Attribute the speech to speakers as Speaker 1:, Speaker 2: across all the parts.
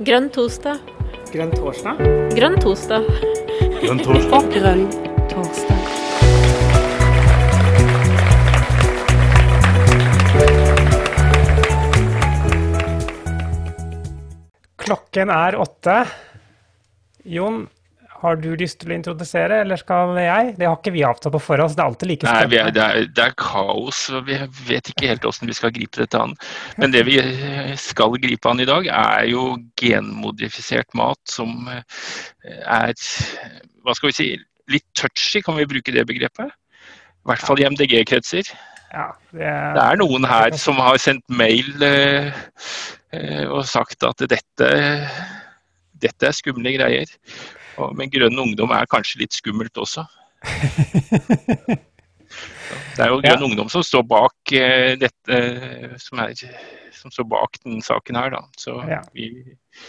Speaker 1: Grønn torsdag.
Speaker 2: Grønn torsdag?
Speaker 1: Grønn torsdag.
Speaker 3: Grønn torsdag.
Speaker 4: Grønn torsdag.
Speaker 2: Klokken er åtte. Jon, har du lyst til å introdusere, eller skal jeg? Det har ikke vi avtalt på forhånd, så det er alltid like
Speaker 3: Nei, er, det, er, det er kaos, og vi vet ikke helt hvordan vi skal gripe dette an. Men det vi eh, skal gripe an i dag, er jo genmodifisert mat som eh, er hva skal vi si, litt touchy, kan vi bruke det begrepet? I hvert fall i MDG-kretser.
Speaker 2: Ja, det,
Speaker 3: Det er noen her som har sendt mail eh, eh, og sagt at dette, dette er skumle greier. Og, men Grønn ungdom er kanskje litt skummelt også. Det er jo Grønn Ungdom som står bak uh, dette, eh, som, er, som står bak den saken her. Da. Så
Speaker 2: Ja.
Speaker 3: vi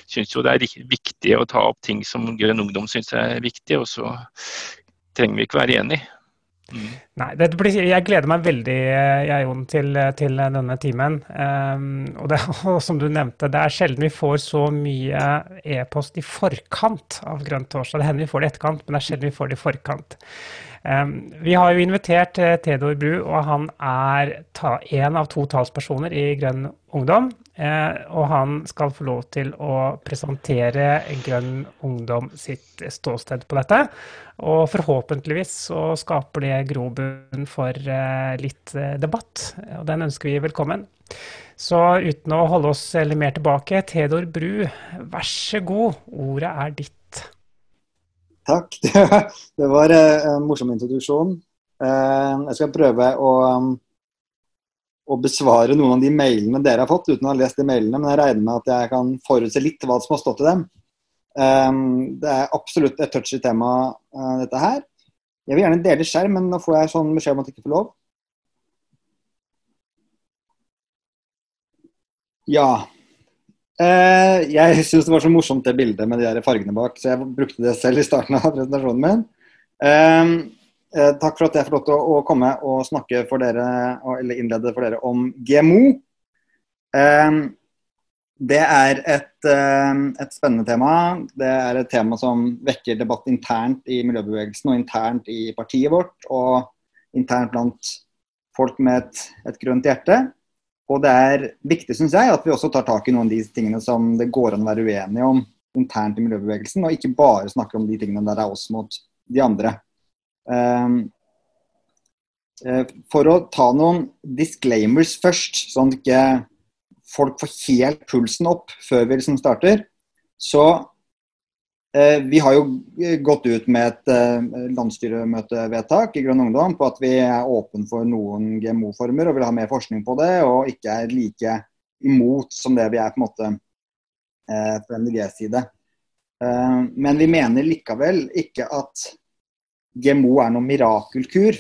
Speaker 3: syns jo det er viktig å ta opp ting som Grønn Ungdom syns er viktig, og så trenger vi ikke være enig. Mm.
Speaker 2: Nei, blir, jeg gleder meg veldig eh, jeg, Jon, til, til denne timen. Um, og, det, og som du nevnte, det er sjelden vi får så mye e-post i forkant av Grønn torsdag. Det hender vi får det i etterkant, men det er sjelden vi får det i forkant. Um, vi har jo invitert uh, Theodor Bru, og han er ta, en av to talspersoner i Grønn Ungdom. Eh, og han skal få lov til å presentere Grønn Ungdom sitt ståsted på dette. Og forhåpentligvis så skaper det grobunn for eh, litt eh, debatt, og den ønsker vi velkommen. Så uten å holde oss eller mer tilbake, Theodor Bru, vær så god, ordet er ditt.
Speaker 5: Takk. Det var en morsom introduksjon. Jeg skal prøve å, um, å besvare noen av de mailene dere har fått, uten å ha lest de mailene, men jeg regner med at jeg kan forutse litt hva som har stått i dem. Um, Det er absolutt et touchy tema, uh, dette her. Jeg vil gjerne dele skjerm, men nå får jeg sånn beskjed om at jeg ikke får lov. Ja. Uh, jeg syns det var så morsomt det bildet med de der fargene bak, så jeg brukte det selv i starten av presentasjonen min. Eh, eh, takk for at jeg får lov til å, komme og snakke for dere, eller innlede for dere om GMO. Eh, det er et, eh, et spennende tema. Det er et tema som vekker debatt internt i miljøbevegelsen og internt i partiet vårt, og internt blant folk med et, et grønt hjerte. Og det er viktig, syns jeg, at vi også tar tak i noen av de tingene som det går an å være uenige om internt i miljøbevegelsen, og ikke bare snakke om de tingene der det er oss mot de andre. Um, eh, for å ta noen disclaimers først, sånn at ikke folk får helt pulsen opp før vi liksom starter, så eh, vi har jo gått ut med et eh, landsstyremøtevedtak i Grønn Ungdom på at vi er åpen for noen GMO-former og vil ha mer forskning på det, og ikke er like imot som det vi er på en måte på MDGs side. Eh, men vi mener likevel ikke at GMO er noen mirakelkur,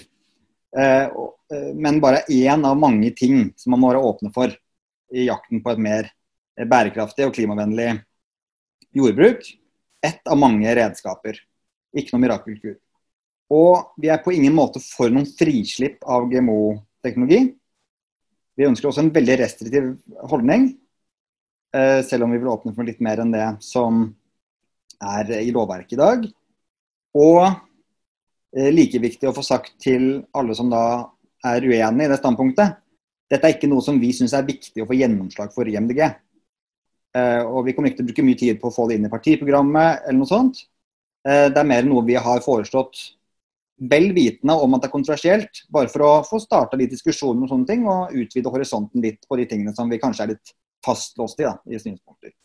Speaker 5: eh, eh, men bare én av mange ting som man må være åpne for i jakten på et mer bærekraftig og klimavennlig jordbruk. Ett av mange redskaper, ikke noe mirakelkur. Og vi er på ingen måte for noen frislipp av GMO-teknologi. Vi ønsker også en veldig restriktiv holdning, eh, selv om vi vil åpne for litt mer enn det som er i lovverket i dag. Og like viktig å få sagt til alle som da er uenig i det standpunktet, dette er ikke noe som vi syns er viktig å få gjennomslag for i MDG. Eh, og vi kommer ikke til å bruke mye tid på å få det inn i partiprogrammet eller noe sånt. Eh, det er mer noe vi har foreslått vel vitende om at det er kontroversielt, bare for å få starta litt diskusjoner om sånne ting og utvide horisonten litt på de tingene som vi kanskje er litt fastlåst i, da, i synspunkter.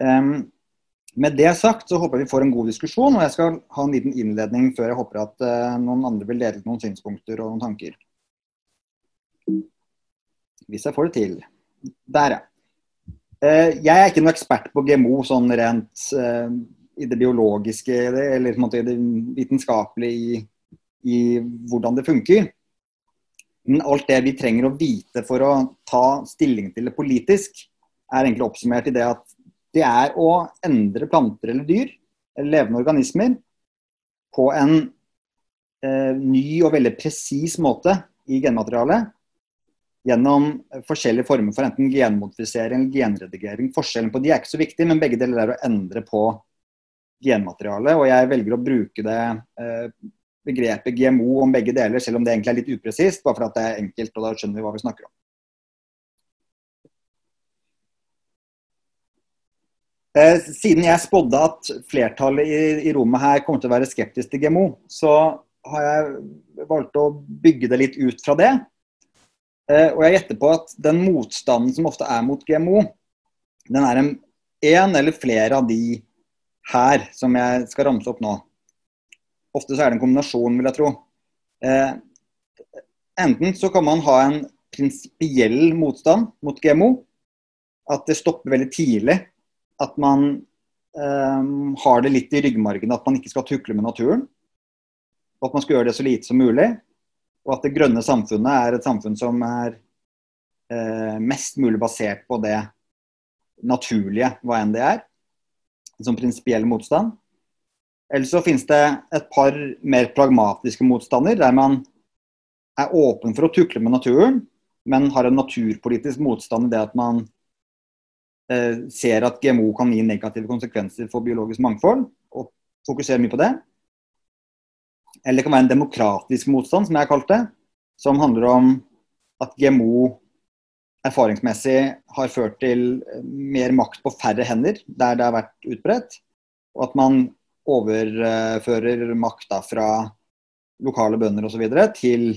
Speaker 5: Em, med det sagt så håper jeg vi får en god diskusjon, og jeg skal ha en liten innledning før jeg håper at eh, noen andre vil dele noen synspunkter og noen tanker. Hvis jeg får det til. Der, ja. Eh, jeg er ikke noen ekspert på GMO sånn rent eh, i det biologiske eller på en måte i det vitenskapelige i, i hvordan det funker. Men alt det vi trenger å vite for å ta stilling til det politisk, er egentlig oppsummert i det at det er å endre planter eller dyr, eller levende organismer, på en eh, ny og veldig presis måte i genmaterialet gjennom forskjellige former for enten genmodifisering eller genredigering. Forskjellen på de er ikke så viktig, men begge deler er å endre på genmaterialet. Og jeg velger å bruke det eh, begrepet GMO om begge deler, selv om det egentlig er litt upresist, bare for at det er enkelt, og da skjønner vi hva vi snakker om. Siden jeg spådde at flertallet i, i, rommet her kommer til å være skeptisk til GMO, så har jeg valgt å bygge det litt ut fra det. Eh, og jeg gjetter på at den motstanden som ofte er mot GMO, den er en, en eller flere av de her som jeg skal ramse opp nå. Ofte så er det en kombinasjon, vil jeg tro. Eh, enten så kan man ha en prinsipiell motstand mot GMO. At det stopper veldig tidlig. At man eh, har det litt i ryggmargen at man ikke skal tukle med naturen. Og at man skal gjøre det så lite som mulig. Og at det grønne samfunnet er et samfunn som er eh, mest mulig basert på det naturlige, hva enn det er som prinsipiell motstand. Eller så finnes det et par mer pragmatiske motstander, der man er åpen for å tukle med naturen, men har en naturpolitisk motstand i det at man ser at GMO kan gi negative konsekvenser for biologisk mangfold, og fokuserer mye på det. Eller det kan være en demokratisk motstand, som jeg har kalt det, som handler om at GMO erfaringsmessig har ført til eh, mer makt på færre hender der det har vært utbredt. Og at man overfører makta fra lokale bønder osv. til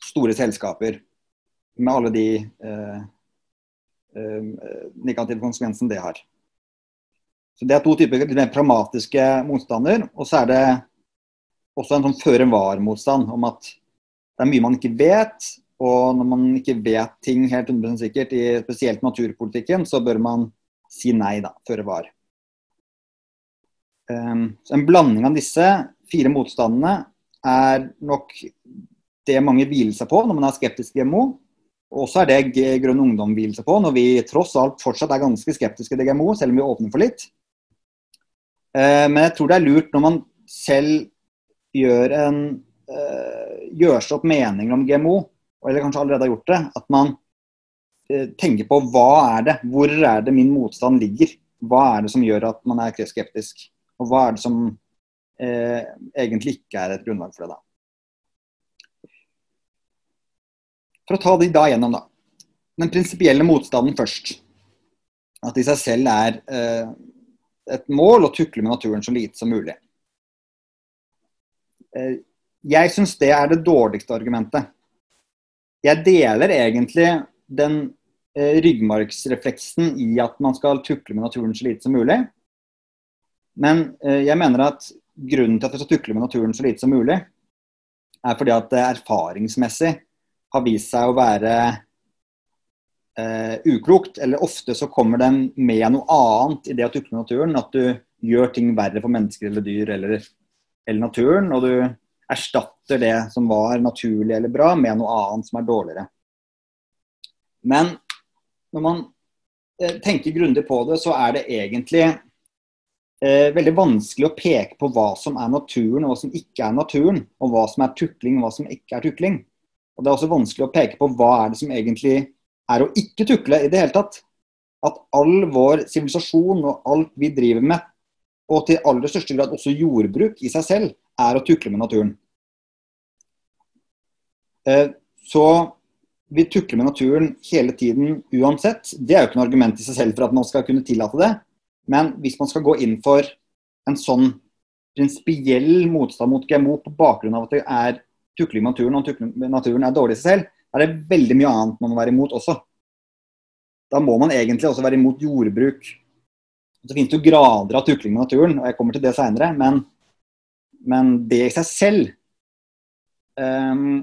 Speaker 5: store selskaper med alle de eh, eh, negative konsekvensene det har. Så Det er to typer litt mer pragmatiske motstander. Og så er det også en sånn føre var-motstand om at det er mye man ikke vet, og når man ikke vet ting helt 100 sikkert, i spesielt naturpolitikken, så bør man si nei, da, føre var. Um, så en blanding av disse fire motstandene er nok det mange hviler seg på når man er skeptisk til GMO. Og også er det Grønn Ungdom hviler seg på, når vi tross alt fortsatt er ganske skeptiske til GMO, selv om vi åpner for litt. Uh, men jeg tror det er lurt når man selv gjør, en, uh, gjør seg opp meninger om GMO, eller kanskje allerede har gjort det, at man eh, tenker på hva er det, hvor er det min motstand ligger? Hva er det som gjør at man er kreftskeptisk? Og hva er det som eh, egentlig ikke er et grunnlag for det, da? For å ta de da gjennom, da. Den prinsipielle motstanden først. At det i seg selv er eh, et mål å tukle med naturen så lite som mulig. Eh, jeg syns det er det dårligste argumentet jeg deler egentlig den eh, ryggmargsrefleksen i at man skal tukle med naturen så lite som mulig. Men eh, jeg mener at grunnen til at vi skal tukle med naturen så lite som mulig, er fordi at det erfaringsmessig har vist seg å være eh, uklokt. Eller ofte så kommer den med noe annet i det å tukle naturen. At du gjør ting verre for mennesker eller dyr eller, eller naturen. Og du erstatter det som var naturlig eller bra, med noe annet som er dårligere. Men når man eh, tenker grundig på det, så er det egentlig eh, veldig vanskelig å peke på hva som er naturen og hva som ikke er naturen. Og hva som er tukling og hva som ikke er tukling. Og Det er også vanskelig å peke på hva er det som egentlig er å ikke tukle i det hele tatt. At all vår sivilisasjon og alt vi driver med, og til aller største grad også jordbruk i seg selv, er å tukle med naturen. Eh, så vi tukler med naturen hele tiden uansett. Det er jo ikke noe argument i seg selv for at man skal kunne tillate det. Men hvis man skal gå inn for en sånn prinsipiell motstand mot GMO på bakgrunn av at det er tukling med naturen, og tukling med naturen er dårlig i seg selv, er det veldig mye annet man må være imot også. Da må man egentlig også være imot jordbruk. Så finnes det jo grader av tukling med naturen, og jeg kommer til det seinere. Men, men, det i seg selv um,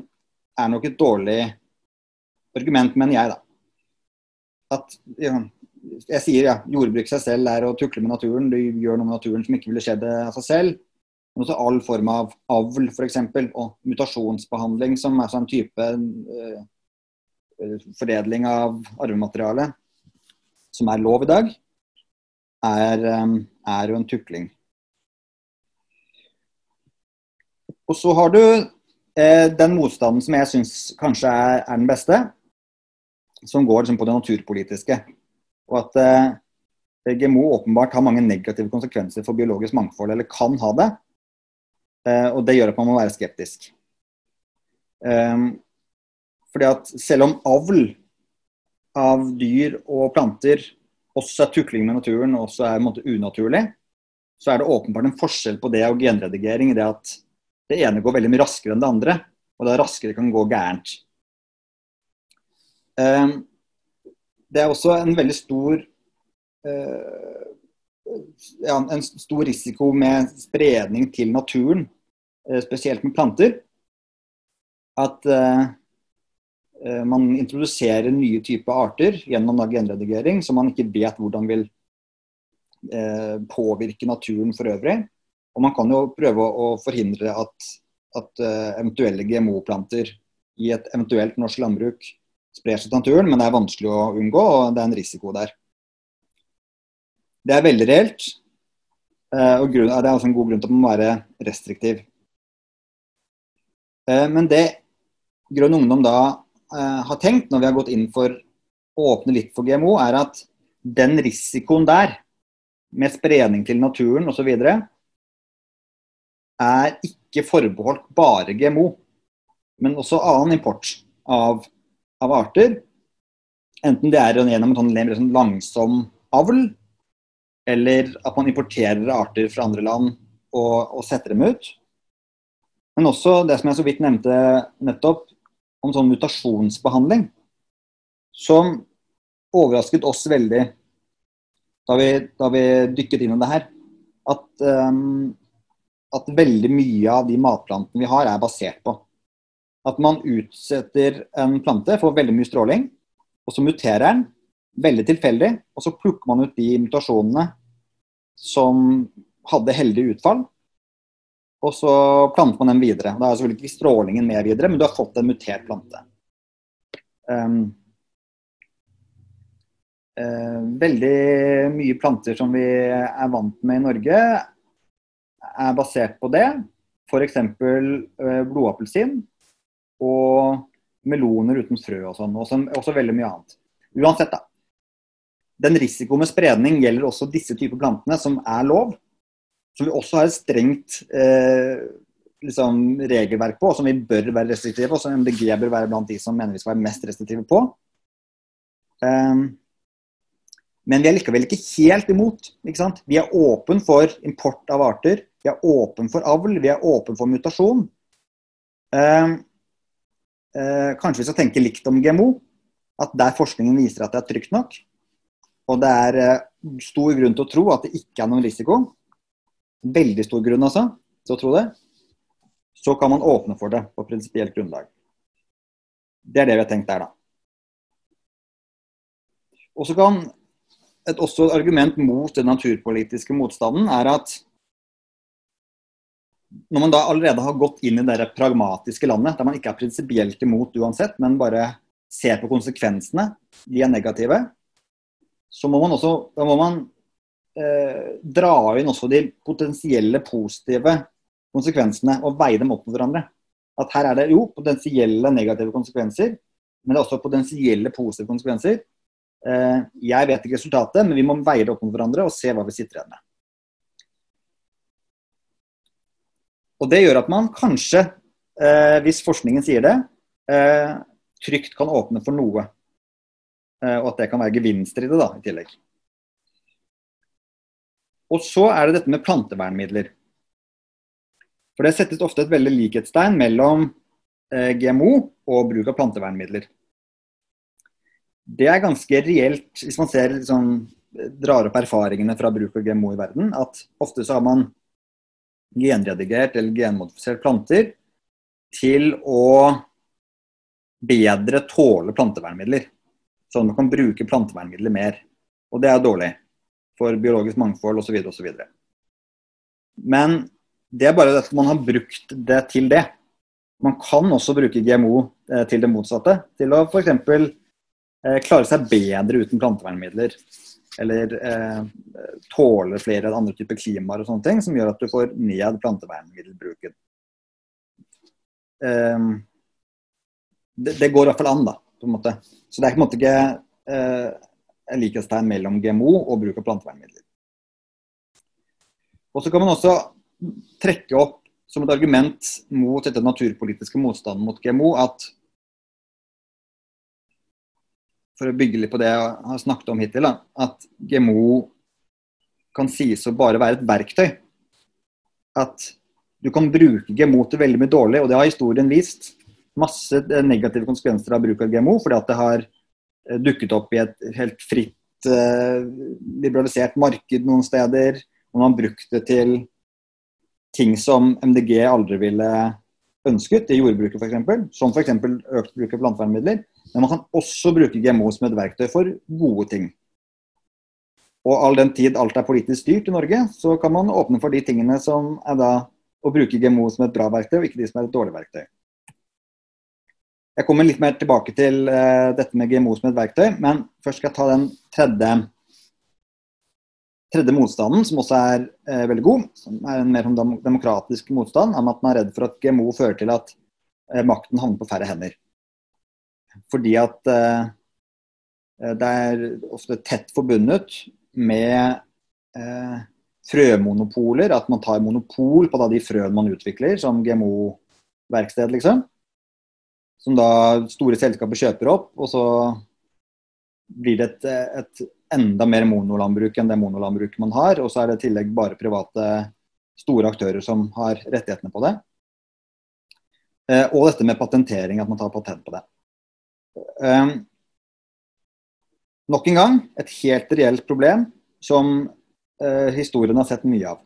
Speaker 5: er nok et dårlig argument, mener jeg, da. At ja, jeg sier ja, jordbruk seg selv er å tukle med naturen. Du gjør noe med naturen som ikke ville skjedd av seg selv. Også all form av avl, f.eks. Og mutasjonsbehandling, som er sånn type uh, foredling av arvemateriale, som er lov i dag, er, um, er jo en tukling. Og så har du eh, den motstanden som jeg syns kanskje er, er, den beste, som går liksom, på det naturpolitiske. Og at eh, GMO åpenbart har mange negative konsekvenser for biologisk mangfold, eller kan ha det. Eh, og det gjør at man må være skeptisk. Eh, fordi at selv om avl av dyr og planter også er tukling med naturen og også er måte, unaturlig, så er det åpenbart en forskjell på det og genredigering i det at det ene går veldig mye raskere enn det andre, og det raskere kan gå gærent. Um, det er også en veldig stor uh, ja, en stor risiko med spredning til naturen, spesielt med planter. At uh, man introduserer nye typer arter gjennom genredigering som man ikke vet hvordan vil påvirke naturen for øvrig. Og man kan jo prøve å, forhindre at, at eventuelle GMO-planter i et eventuelt norsk landbruk sprer seg til naturen, men det er vanskelig å unngå, og det er en risiko der. Det er veldig reelt, eh, og det er også en god grunn til at man må være restriktiv. Eh, men det Grønn Ungdom da eh, har tenkt, når vi har gått inn for å åpne litt for GMO, er at den risikoen der, med spredning til naturen osv., er ikke forbeholdt bare GMO, men også annen import av av arter. Enten det er gjennom en sånn, sånn langsom avl, eller at man importerer arter fra andre land og, og, setter dem ut. Men også det som jeg så vidt nevnte nettopp, om sånn mutasjonsbehandling. Som overrasket oss veldig da vi, da vi dykket inn i det her. At, um, at veldig mye av de matplantene vi har, er basert på at man utsetter en plante for veldig mye stråling, og så muterer den veldig tilfeldig, og så plukker man ut de mutasjonene som hadde heldig utfall, og så planter man dem videre. Da er selvfølgelig ikke strålingen med videre, men du har fått en mutert plante. Um, uh, veldig mye planter som vi er vant med i Norge, er basert på det. F.eks. Uh, blodappelsin og meloner uten frø og sånn. Og også veldig mye annet. Uansett, da. Den risiko med spredning gjelder også disse typer plantene, som er lov. Som vi også har et strengt eh, liksom, regelverk på, og som vi bør være restriktive på. Som MDG bør være blant de som mener vi skal være mest restriktive på. Um, men vi er likevel ikke helt imot. Ikke vi er åpen for import av arter. Vi er åpen for avl. Vi er åpen for mutasjon. Um, uh, kanskje vi skal tenke likt om GMO. At der forskningen viser at det er trygt nok, og det er uh, stor grunn til å tro at det ikke er noen risiko, veldig stor grunn altså til å tro det, så kan man åpne for det på prinsipielt grunnlag. Det er det vi har tenkt der, da. Og så kan et også argument mot den naturpolitiske motstanden er at når man da allerede har gått inn i det pragmatiske landet, der man ikke er prinsipielt imot uansett, men bare ser på konsekvensene, de er negative, så må man også da må man eh, dra inn også de potensielle positive konsekvensene og veie dem opp mot hverandre. At her er det jo potensielle negative konsekvenser, men det er også potensielle positive konsekvenser. Eh, jeg vet ikke resultatet, men vi må veie det opp mot hverandre og se hva vi sitter igjen med. Og Det gjør at man kanskje, eh, hvis forskningen sier det, eh, trygt kan åpne for noe. Eh, og at det kan være gevinster i det da, i tillegg. Og så er det dette med plantevernmidler. For det settes ofte et veldig likhetstegn mellom eh, GMO og bruk av plantevernmidler. Det er ganske reelt, hvis man ser, liksom, drar opp erfaringene fra bruk av GMO i verden, at ofte så har man genredigert eller genmodifisert planter til å bedre tåle plantevernmidler. Sånn at man kan bruke plantevernmidler mer. Og det er dårlig for biologisk mangfold osv. osv. Men det er bare at man har brukt det til det. Man kan også bruke GMO eh, til det motsatte. Til å f.eks. Eh, klare seg bedre uten plantevernmidler eller eh, tåle flere andre typer klimaer og sånne ting, som gjør at du får ned plantevernmiddelbruken. eh, det, det, går i hvert fall an, da. på en måte. Så det er på en måte ikke eh, likhetstegn mellom GMO og bruk av plantevernmidler. Og så kan man også trekke opp som et argument mot dette naturpolitiske motstanden mot GMO at for å bygge litt på det jeg har snakket om hittil, at GMO kan sies å bare være et verktøy. At du kan bruke GMO til veldig mye dårlig, og det har historien vist. Masse negative konsekvenser av bruk av GMO, fordi at det har dukket opp i et helt fritt, eh, liberalisert marked noen steder. Og man brukte det til ting som MDG aldri ville ønsket i jordbruket f.eks., som f.eks. økt bruk av plantevernmidler. Men man kan også bruke GMO som et verktøy for gode ting. Og all den tid alt er politisk styrt i Norge, så kan man åpne for de tingene som er da å bruke GMO som et bra verktøy, og ikke de som er et dårlig verktøy. Jeg kommer litt mer tilbake til uh, dette med GMO som et verktøy, men først skal jeg ta den tredje, tredje motstanden, som også er uh, veldig god. Som er en mer sånn demokratisk motstand, om at man er redd for at GMO fører til at uh, makten havner på færre hender. Fordi at det er ofte tett forbundet med frømonopoler, at man tar monopol på de frøene man utvikler, som GMO-verksted, liksom. Som da store selskaper kjøper opp, og så blir det et, et enda mer monolandbruk enn det monolandbruket man har. Og så er det i tillegg bare private store aktører som har rettighetene på det. Eh, og dette med patentering, at man tar patent på det. Um, nok en gang et helt reelt problem som eh, historien har sett mye av.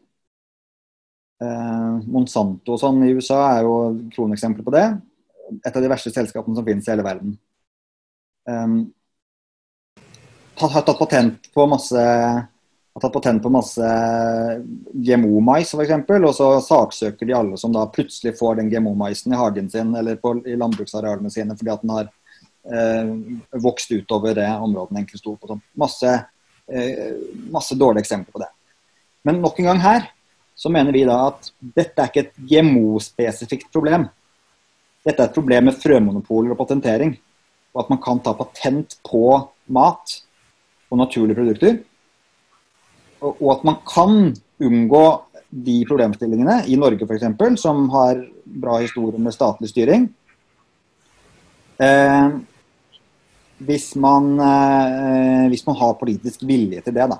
Speaker 5: Eh, Monsanto og sånn i USA er jo kroneksempler på det. Et av de verste selskapene som finnes i hele verden. Um, har tatt patent på masse har tatt patent på masse GMO-mais f.eks. Og så saksøker de alle som da plutselig får den GMO-maisen i hagen sin eller på, i landbruksarealene sine fordi at den har eh, vokst utover det området den egentlig sto på. Masse Eh, masse dårlige eksempler på det. Men nok en gang her så mener vi da at dette er ikke et GMO-spesifikt problem. Dette er et problem med frømonopoler og patentering. Og at man kan ta patent på mat og naturlige produkter. Og at man kan unngå de problemstillingene i Norge f.eks., som har bra historie med statlig styring. Eh, hvis man, eh, hvis man har politisk vilje til det, da.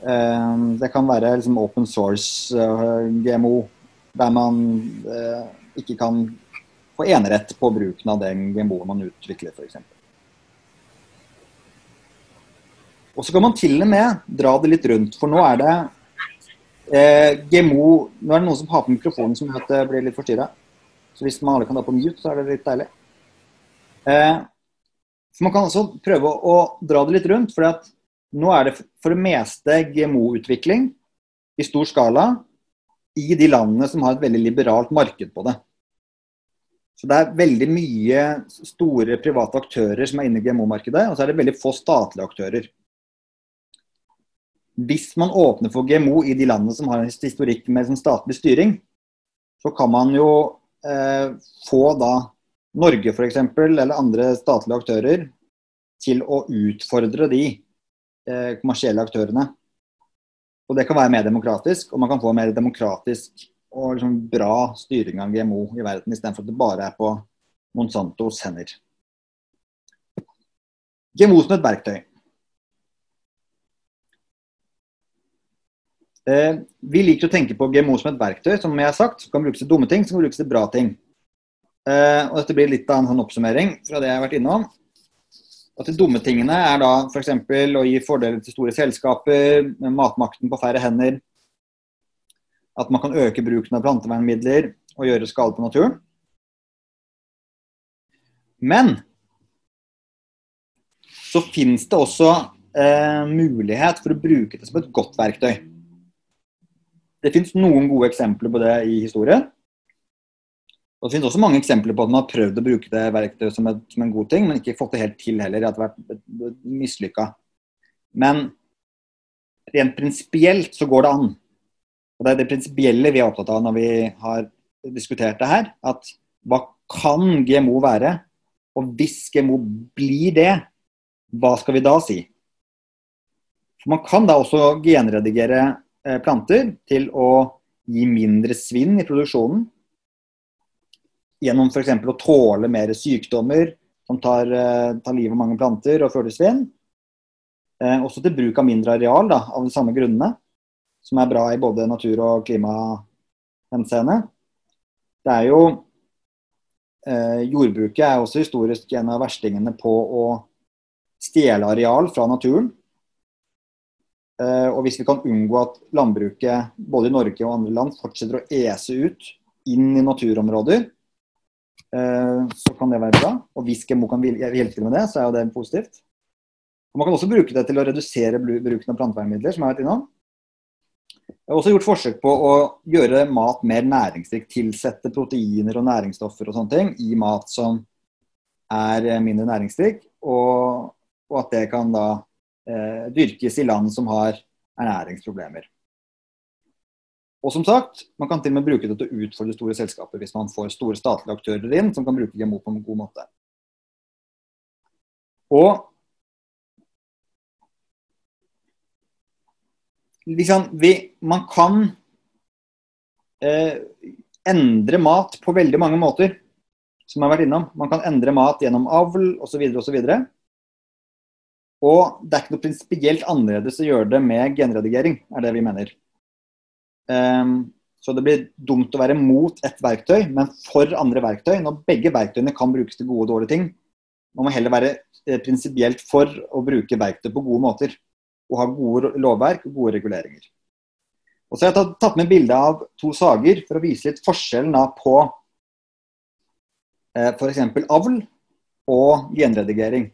Speaker 5: Eh, det kan være liksom open source eh, GMO, der man ikke kan få enerett på bruken av den GMO-en man utvikler, f.eks. Og så kan man til og med dra det litt rundt, for nå er det eh, GMO Nå er det noen som har på mikrofonen som gjør at det blir litt forstyrra. Så hvis man alle kan da på mute, så er det litt deilig. Eh, for Man kan også prøve å, å dra det litt rundt. for nå er det for det meste GMO-utvikling i stor skala i de landene som har et veldig liberalt marked på det. Så Det er veldig mye store private aktører som er inne i GMO-markedet, og så er det veldig få statlige aktører. Hvis man åpner for GMO i de landene som har en historikk med sånn statlig styring, så kan man jo eh, få da Norge f.eks., eller andre statlige aktører, til å utfordre de eh, kommersielle aktørene. Og Det kan være mer demokratisk, og man kan få mer demokratisk og liksom bra styring av GMO i verden, istedenfor at det bare er på Monsantos hender. GMO som et verktøy. Eh, vi liker å tenke på GMO som et verktøy som jeg har sagt, som kan brukes til dumme ting, som kan brukes til bra ting. Eh, og Dette blir litt av en sånn oppsummering fra det jeg har vært innom. At De dumme tingene er da f.eks. å gi fordeler til store selskaper, matmakten på færre hender. At man kan øke bruken av plantevernmidler og gjøre skade på naturen. Men så finnes det også eh, mulighet for å bruke det som et godt verktøy. Det finnes noen gode eksempler på det i historien. Og Det finnes også mange eksempler på at man har prøvd å bruke det verktøyet som, som, en god ting, men ikke fått det helt til heller. Det har vært mislykka. Men rent prinsipielt så går det an. Og Det er det prinsipielle vi er opptatt av når vi har diskutert det her. At hva kan GMO være? Og hvis GMO blir det, hva skal vi da si? For man kan da også genredigere eh, planter til å gi mindre svinn i produksjonen. Gjennom f.eks. å tåle mer sykdommer som tar, eh, tar livet av mange planter og svinn. Eh, også til bruk av mindre areal da, av de samme grunnene, som er bra i både natur- og klimahenseende. Det er jo eh, Jordbruket er også historisk en av verstingene på å stjele areal fra naturen. Eh, og hvis vi kan unngå at landbruket både i Norge og andre land fortsetter å ese ut inn i naturområder, så kan det være bra. Og hvis GMO kan hjelpe til med det, så er jo det positivt. Og man kan også bruke det til å redusere bruken av plantevernmidler, som jeg har vært innom. Jeg har også gjort forsøk på å gjøre mat mer næringsrik. Tilsette proteiner og næringsstoffer og sånne ting i mat som er mindre næringsrik. Og, og at det kan da eh, dyrkes i land som har ernæringsproblemer. Og som sagt, Man kan til og med bruke det til å utfordre store selskaper hvis man får store statlige aktører inn som kan bruke GMO på en god måte. Og liksom, vi, Man kan eh, endre mat på veldig mange måter, som jeg har vært innom. Man kan endre mat gjennom avl osv. osv. Og det er ikke noe prinsipielt annerledes å gjøre det med genredigering, er det vi mener. Um, så det blir dumt å være mot ett verktøy, men for andre verktøy. Når begge verktøyene kan brukes til gode og dårlige ting, man må heller være eh, prinsipielt for å bruke verktøy på gode måter. Og ha gode lovverk og gode reguleringer. Og så har jeg tatt med bilde av to sager for å vise litt forskjellen på eh, f.eks. avl og genredigering.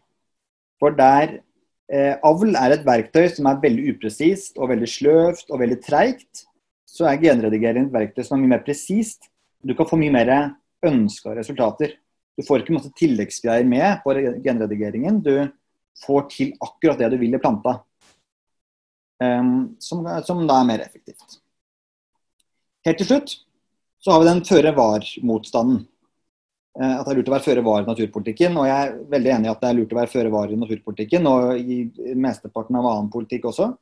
Speaker 5: For der Eh, avl er et verktøy som er veldig upresist og veldig sløvt og veldig treigt. Så er genredigering et verktøy som er mye mer presist. Du kan få mye mer ønska resultater. Du får ikke masse tilleggsgreier med på genredigeringen. Du får til akkurat det du vil i planta. Um, som, som, da er mer effektivt. Helt til slutt så har vi den føre-var-motstanden. Eh, at det er lurt å være føre var i naturpolitikken. Og jeg er veldig enig i at det er lurt å være føre var i naturpolitikken og i mesteparten av annen politikk også.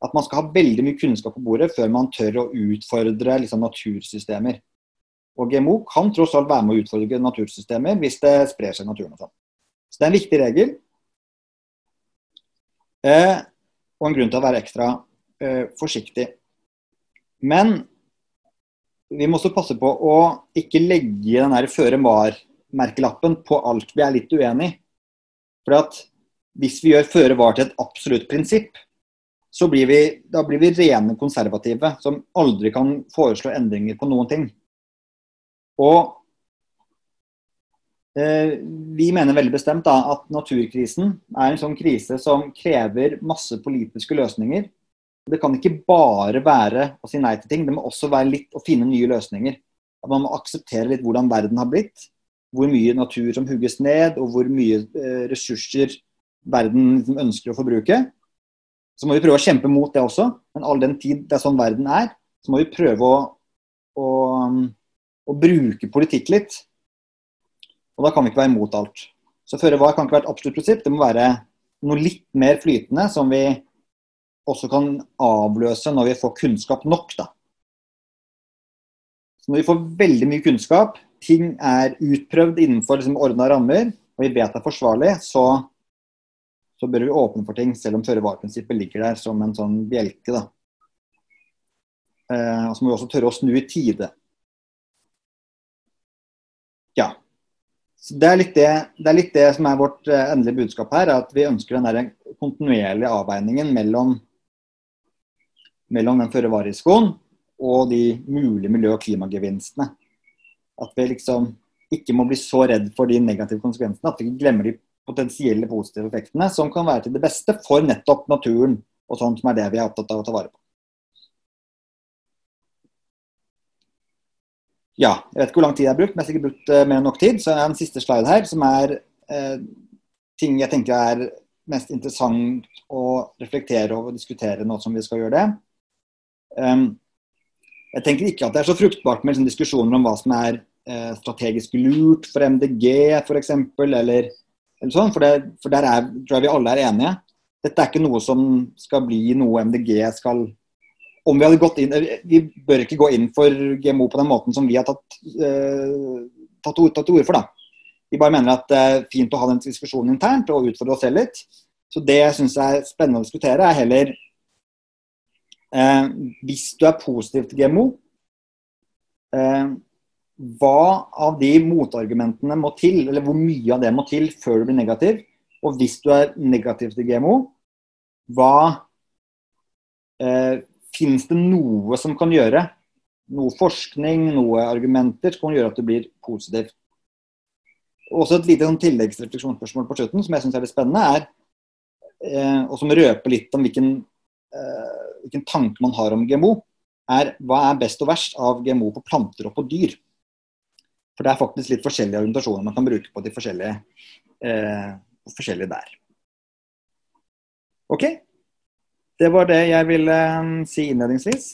Speaker 5: At man skal ha veldig mye kunnskap på bordet før man tør å utfordre liksom, natursystemer. Og GMO kan tross alt være med å utfordre natursystemer hvis det sprer seg i naturen. og sånn. Så det er en viktig regel. Eh, og en grunn til å være ekstra eh, forsiktig. Men vi må også passe på å ikke legge den føre var-merkelappen på alt vi er litt uenig i. For at hvis vi gjør føre var til et absolutt prinsipp, så blir vi, da blir vi rene konservative som aldri kan foreslå endringer på noen ting. Og eh, vi mener veldig bestemt da, at naturkrisen er en sånn krise som krever masse politiske løsninger det kan ikke bare være å si nei til ting, det må også være litt å finne nye løsninger. At man må akseptere litt hvordan verden har blitt. Hvor mye natur som hugges ned, og hvor mye eh, ressurser verden liksom ønsker å forbruke. Så må vi prøve å kjempe mot det også, men all den tid det er sånn verden er, så må vi prøve å, å, å bruke politikk litt. Og da kan vi ikke være imot alt. Så føre var kan ikke være et absolutt prinsipp, det må være noe litt mer flytende som vi også kan avløse når vi får kunnskap nok. Da. Så når vi får veldig mye kunnskap, ting er utprøvd innenfor liksom, ordna rammer, og vi vet det er forsvarlig, så, så bør vi åpne for ting, selv om føre-var-prinsippet ligger der som en sånn bjelke. Da. Eh, og så må vi også tørre å snu i tide. Ja. Så det, er det, det er litt det, som er vårt eh, endelige budskap her, at vi ønsker den der kontinuerlige avveiningen mellom mellom den føre-var-risikoen og de mulige miljø- og klimagevinstene. At vi liksom ikke må bli så redd for de negative konsekvensene at vi ikke glemmer de potensielle positive effektene som kan være til det beste for nettopp naturen og sånt som er det vi er opptatt av å ta vare på. Ja, jeg vet ikke hvor lang tid jeg har brukt, men jeg har sikkert brukt uh, mer enn nok tid. Så er det en siste slide her som er eh, ting jeg tenker er mest interessant å reflektere over og diskutere nå som vi skal gjøre det. Um, Jeg tenker ikke at det er så fruktbart med liksom, diskusjoner om hva som er eh, strategisk lurt for MDG f.eks., eller sånn, for, det, for der er, tror jeg vi alle er enige. Dette er ikke noe som skal bli noe MDG skal om vi hadde gått inn, Vi bør ikke gå inn for GMO på den måten som vi har tatt, eh, tatt, tatt til orde for. da. Vi bare mener at det er fint å ha den diskusjonen internt og utfordre oss selv litt. Så det jeg syns er spennende å diskutere, er heller eh, Hvis du er positiv til GMO, eh, hva av de motargumentene må til, eller hvor mye av det må til før du blir negativ? Og hvis du er negativ til GMO, hva eh, Fins det noe som kan gjøre, noe forskning, noe argumenter, som kan gjøre at du blir positiv? Også et lite sånn tilleggsrefleksjonsspørsmål på slutten, som jeg syns er litt spennende, er, eh, og som røper litt om hvilken, eh, hvilken tanke man har om GMO, er hva er best og verst av GMO på planter og på dyr? For det er faktisk litt forskjellige argumentasjoner man kan bruke på de forskjellige, eh, forskjellige der. OK. Det var det jeg ville um, si innledningsvis.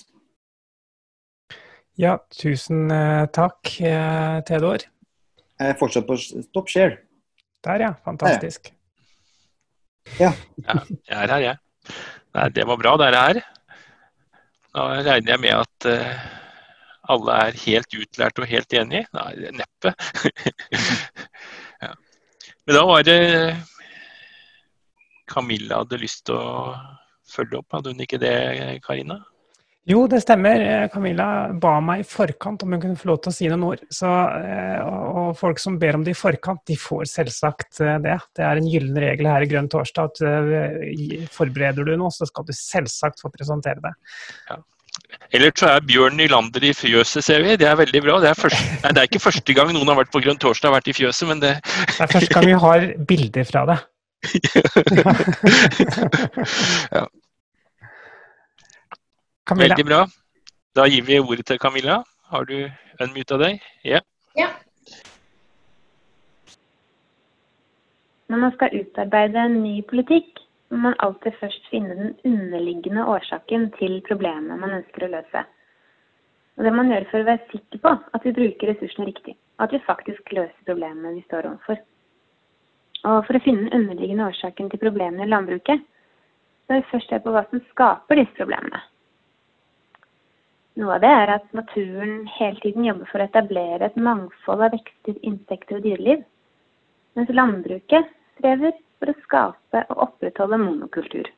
Speaker 2: Ja, tusen uh, takk, uh, Theodor.
Speaker 5: Jeg er fortsatt på stop share.
Speaker 2: Der, ja. Fantastisk.
Speaker 5: Ja.
Speaker 3: ja jeg er her, jeg. Nei, det var bra, dere her. Da regner jeg med at uh, alle er helt utlært og helt enige. Nei, neppe. ja. Men da var det Camilla hadde lyst til å følge opp, hadde hun ikke det, Karina?
Speaker 2: Jo, det stemmer. Camilla ba meg i forkant om hun kunne få lov til å si noen ord. Så, eh, og folk som ber om det i forkant, de får selvsagt eh, det. Det er en gyllen regel her i Grønn torsdag at eh, forbereder du noe, så skal du selvsagt få presentere det.
Speaker 3: Ja. Eller så er Bjørn Nylander i fjøset, ser vi. Det er veldig bra. Det er, første, nei, det er ikke første gang noen har vært på Grønn torsdag og vært i fjøset, men det
Speaker 2: Det er første gang vi har bilder fra det.
Speaker 3: ja. Veldig bra. Da gir vi ordet til Camilla. Har du unmuta deg?
Speaker 1: Ja. ja. Når man skal utarbeide en ny politikk, må man alltid først finne den underliggende årsaken til problemet man ønsker å løse. Og Det man gjøre for å være sikker på at vi bruker ressursene riktig, og at vi faktisk løser problemene vi står overfor. Og For å finne den underliggende årsaken til problemene i landbruket, så er vi først se på hva som skaper disse problemene. Noe av det er at naturen hele tiden jobber for å etablere et mangfold av vekster, insekter og dyreliv, mens landbruket strever for å skape og opprettholde monokultur.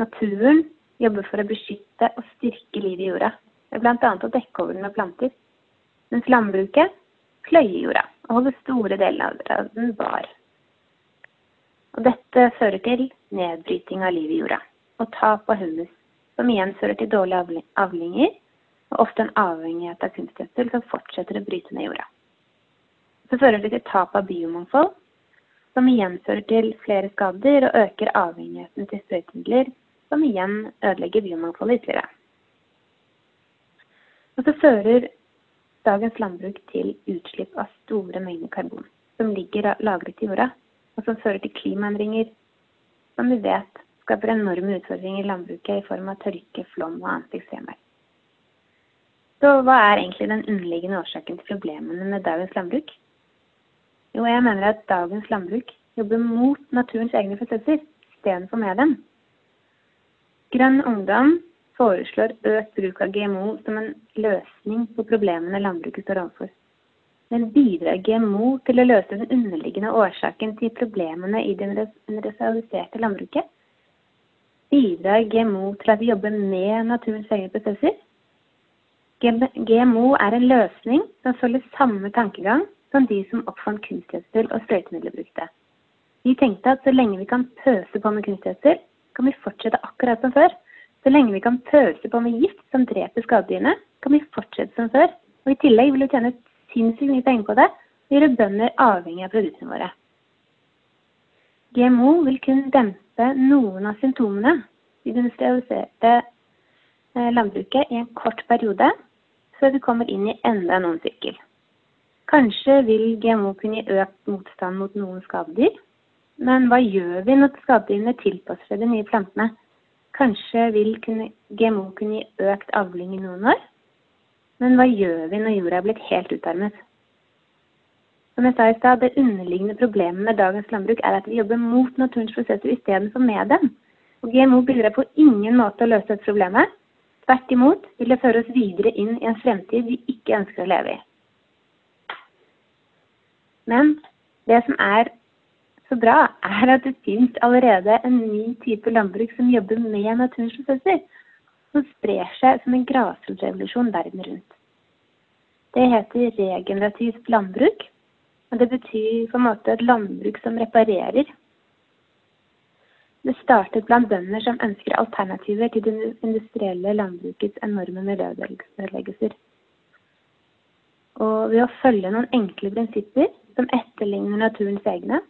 Speaker 1: Naturen jobber for å beskytte og styrke livet i jorda, ved bl.a. å dekke over den med planter, mens landbruket pløyer jorda og holder store deler av den bar. Og dette fører til nedbryting av livet i jorda og tap av humus som igjen fører til dårlige avlinger, og ofte en avhengighet av kunstgjødsel som fortsetter å bryte ned jorda. Så fører det til tap av biomangfold, som igjen fører til flere skader og øker avhengigheten til sprøytemidler, som igjen ødelegger biomangfoldet ytterligere. Og så fører dagens landbruk til utslipp av store mengder karbon, som ligger lagret i jorda, og som fører til klimaendringer, som vi vet skaper enorme utfordringer i landbruket i form av tørke, flom og annet ekstremvær. Så hva er egentlig den underliggende årsaken til problemene med dagens landbruk? Jo, jeg mener at dagens landbruk jobber mot naturens egne prosesser istedenfor med dem. Grønn ungdom foreslår økt bruk av GMO som en løsning på problemene landbruket står overfor. Men bidrar GMO til å løse den underliggende årsaken til problemene i det industrialiserte landbruket? Bidrar GMO til at vi jobber med naturens egne prosesser? GMO er en løsning som følger samme tankegang som de som oppfant kunstgjødsel og sprøytemidler brukte. Vi tenkte at så lenge vi kan pøse på med kunstgjødsel, kan vi fortsette akkurat som før. Så lenge vi kan pøse på med gift som dreper skadedyrene, kan vi fortsette som før. Og I tillegg vil vi tjene sinnssykt mye penger på det og gjøre bønder avhengig av produktene våre. GMO vil kun dempe noen av symptomene i det industrialiserte eh, landbruket i en kort periode, før vi kommer inn i enda noen sirkel. Kanskje vil GMO kunne gi økt motstand mot noen skadedyr, men hva gjør vi når skadedyrene tilpasser seg de nye plantene? Kanskje vil kunne, GMO kunne gi økt avling i noen år? Men hva gjør vi når jorda er blitt helt utarmet? Som jeg sa i stad, Det underliggende problemet med dagens landbruk er at vi jobber mot naturens prosesser istedenfor med dem. Og GMO bidrar på ingen måte å løse dette problemet. Tvert imot vil det føre oss videre inn i en fremtid vi ikke ønsker å leve i. Men det som er så bra, er at det finnes allerede en ny type landbruk som jobber med naturens prosesser, som sprer seg som en grasrotrevolusjon verden rundt. Det heter regenerativt landbruk, og det betyr på en måte et landbruk som reparerer. Det startet blant bønder som ønsker alternativer til det industrielle landbrukets enorme miljøødeleggelser. Og ved å følge noen enkle prinsipper som etterligner naturens egne,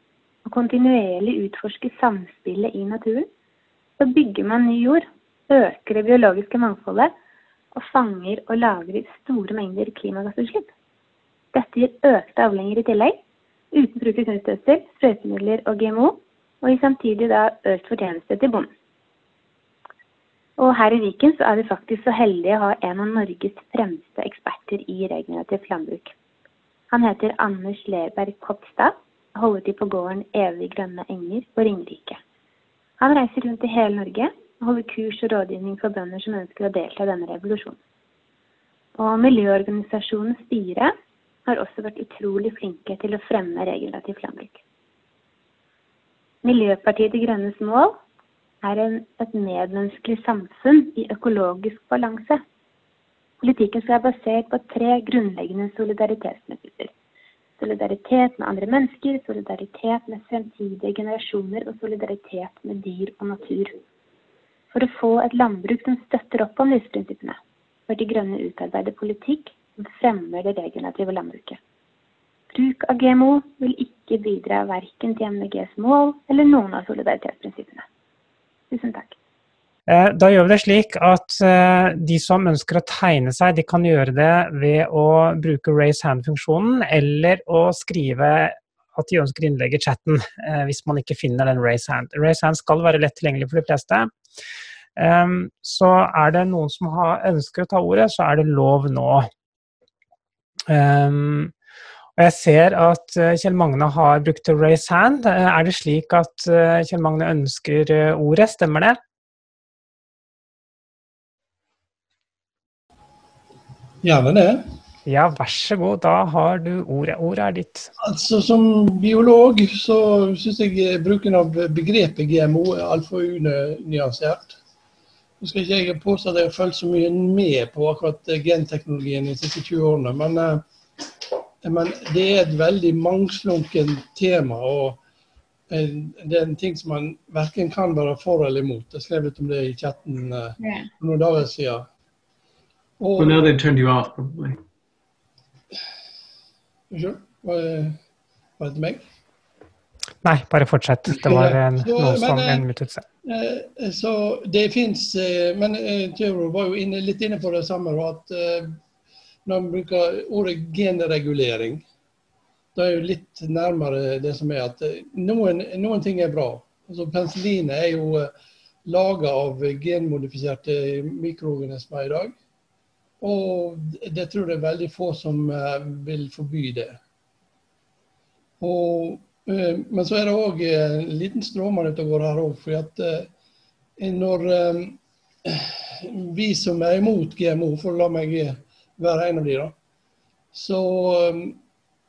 Speaker 1: og kontinuerlig utforsker samspillet i naturen, så bygger man ny jord, øker det biologiske mangfoldet og fanger og lagrer store mengder klimagassutslipp. Dette gir økte avlinger i tillegg, uten bruk av kunstgjødsel, sprøytemidler og GMO, og gir samtidig da økt fortjeneste til bonden. Og her i Viken så er vi faktisk så heldige å ha en av Norges fremste eksperter i regenerativt landbruk. Han heter Anders Lerberg Kopstad holder til på gården Evig grønne enger på Ringerike. Han reiser rundt i hele Norge og holder kurs og rådgivning for bønder som ønsker å delta i denne revolusjonen. Og miljøorganisasjonen Spire har også vært utrolig flinke til å fremme regenerativt landbruk. Miljøpartiet De Grønnes mål er en, et medmenneskelig samfunn i økologisk balanse. Politikken skal være basert på tre grunnleggende solidaritetsprinsipper. Solidaritet med andre mennesker, solidaritet med fremtidige generasjoner og solidaritet med dyr og natur. For å få et landbruk som støtter opp om disse prinsippene, bør De Grønne utarbeide politikk som fremmer det regenerative landbruket. Bruk av GMO vil ikke bidra verken til MDGs mål eller noen av solidaritetsprinsippene. Tusen takk.
Speaker 2: Eh, da gjør vi det slik at eh, de som ønsker å tegne seg, de kan gjøre det ved å bruke raise hand-funksjonen, eller å skrive at de ønsker innlegg i chatten, eh, hvis man ikke finner den raise hand. Raise hand skal være lett tilgjengelig for de fleste. Ehm, så er det noen som ønsker å ta ordet, så er det lov nå. Ehm, og jeg ser at Kjell Magne har brukt raise hand. Er det slik at Kjell Magne ønsker ordet, stemmer det?
Speaker 4: Gjerne det.
Speaker 2: Ja, vær så god. Da har du ordet. Ordet er ditt.
Speaker 4: Altså, Som biolog så syns jeg bruken av begrepet GMO er altfor unyansert. Nå skal ikke jeg påstå at jeg har fulgt så mye med på akkurat genteknologien de siste 20 årene, men, eh, men det er et veldig mangslunken tema. og eh, det er en ting som man verken kan være for eller imot. Jeg skrev litt om det i chatten eh, for noen dager siden.
Speaker 6: Og, well, now they've turned you off, probably.
Speaker 4: Unnskyld? Var det, var det meg?
Speaker 2: Nei, bare fortsett. Det var en, så, noe som en minutt siden.
Speaker 4: Eh, så det fins eh, Men Tjøro var jo inne, litt inne på det samme, at når man bruker ordet genregulering, da er jo litt nærmere det som er at noen, noen ting er bra. Altså Penicillin er jo laga av genmodifiserte mikroorganismer i dag. Og det tror jeg er veldig få som uh, vil forby det. Og, uh, men så er det òg en liten stråmann ute og går her òg. For at når vi som er imot GMO, for la meg være en av de da, så,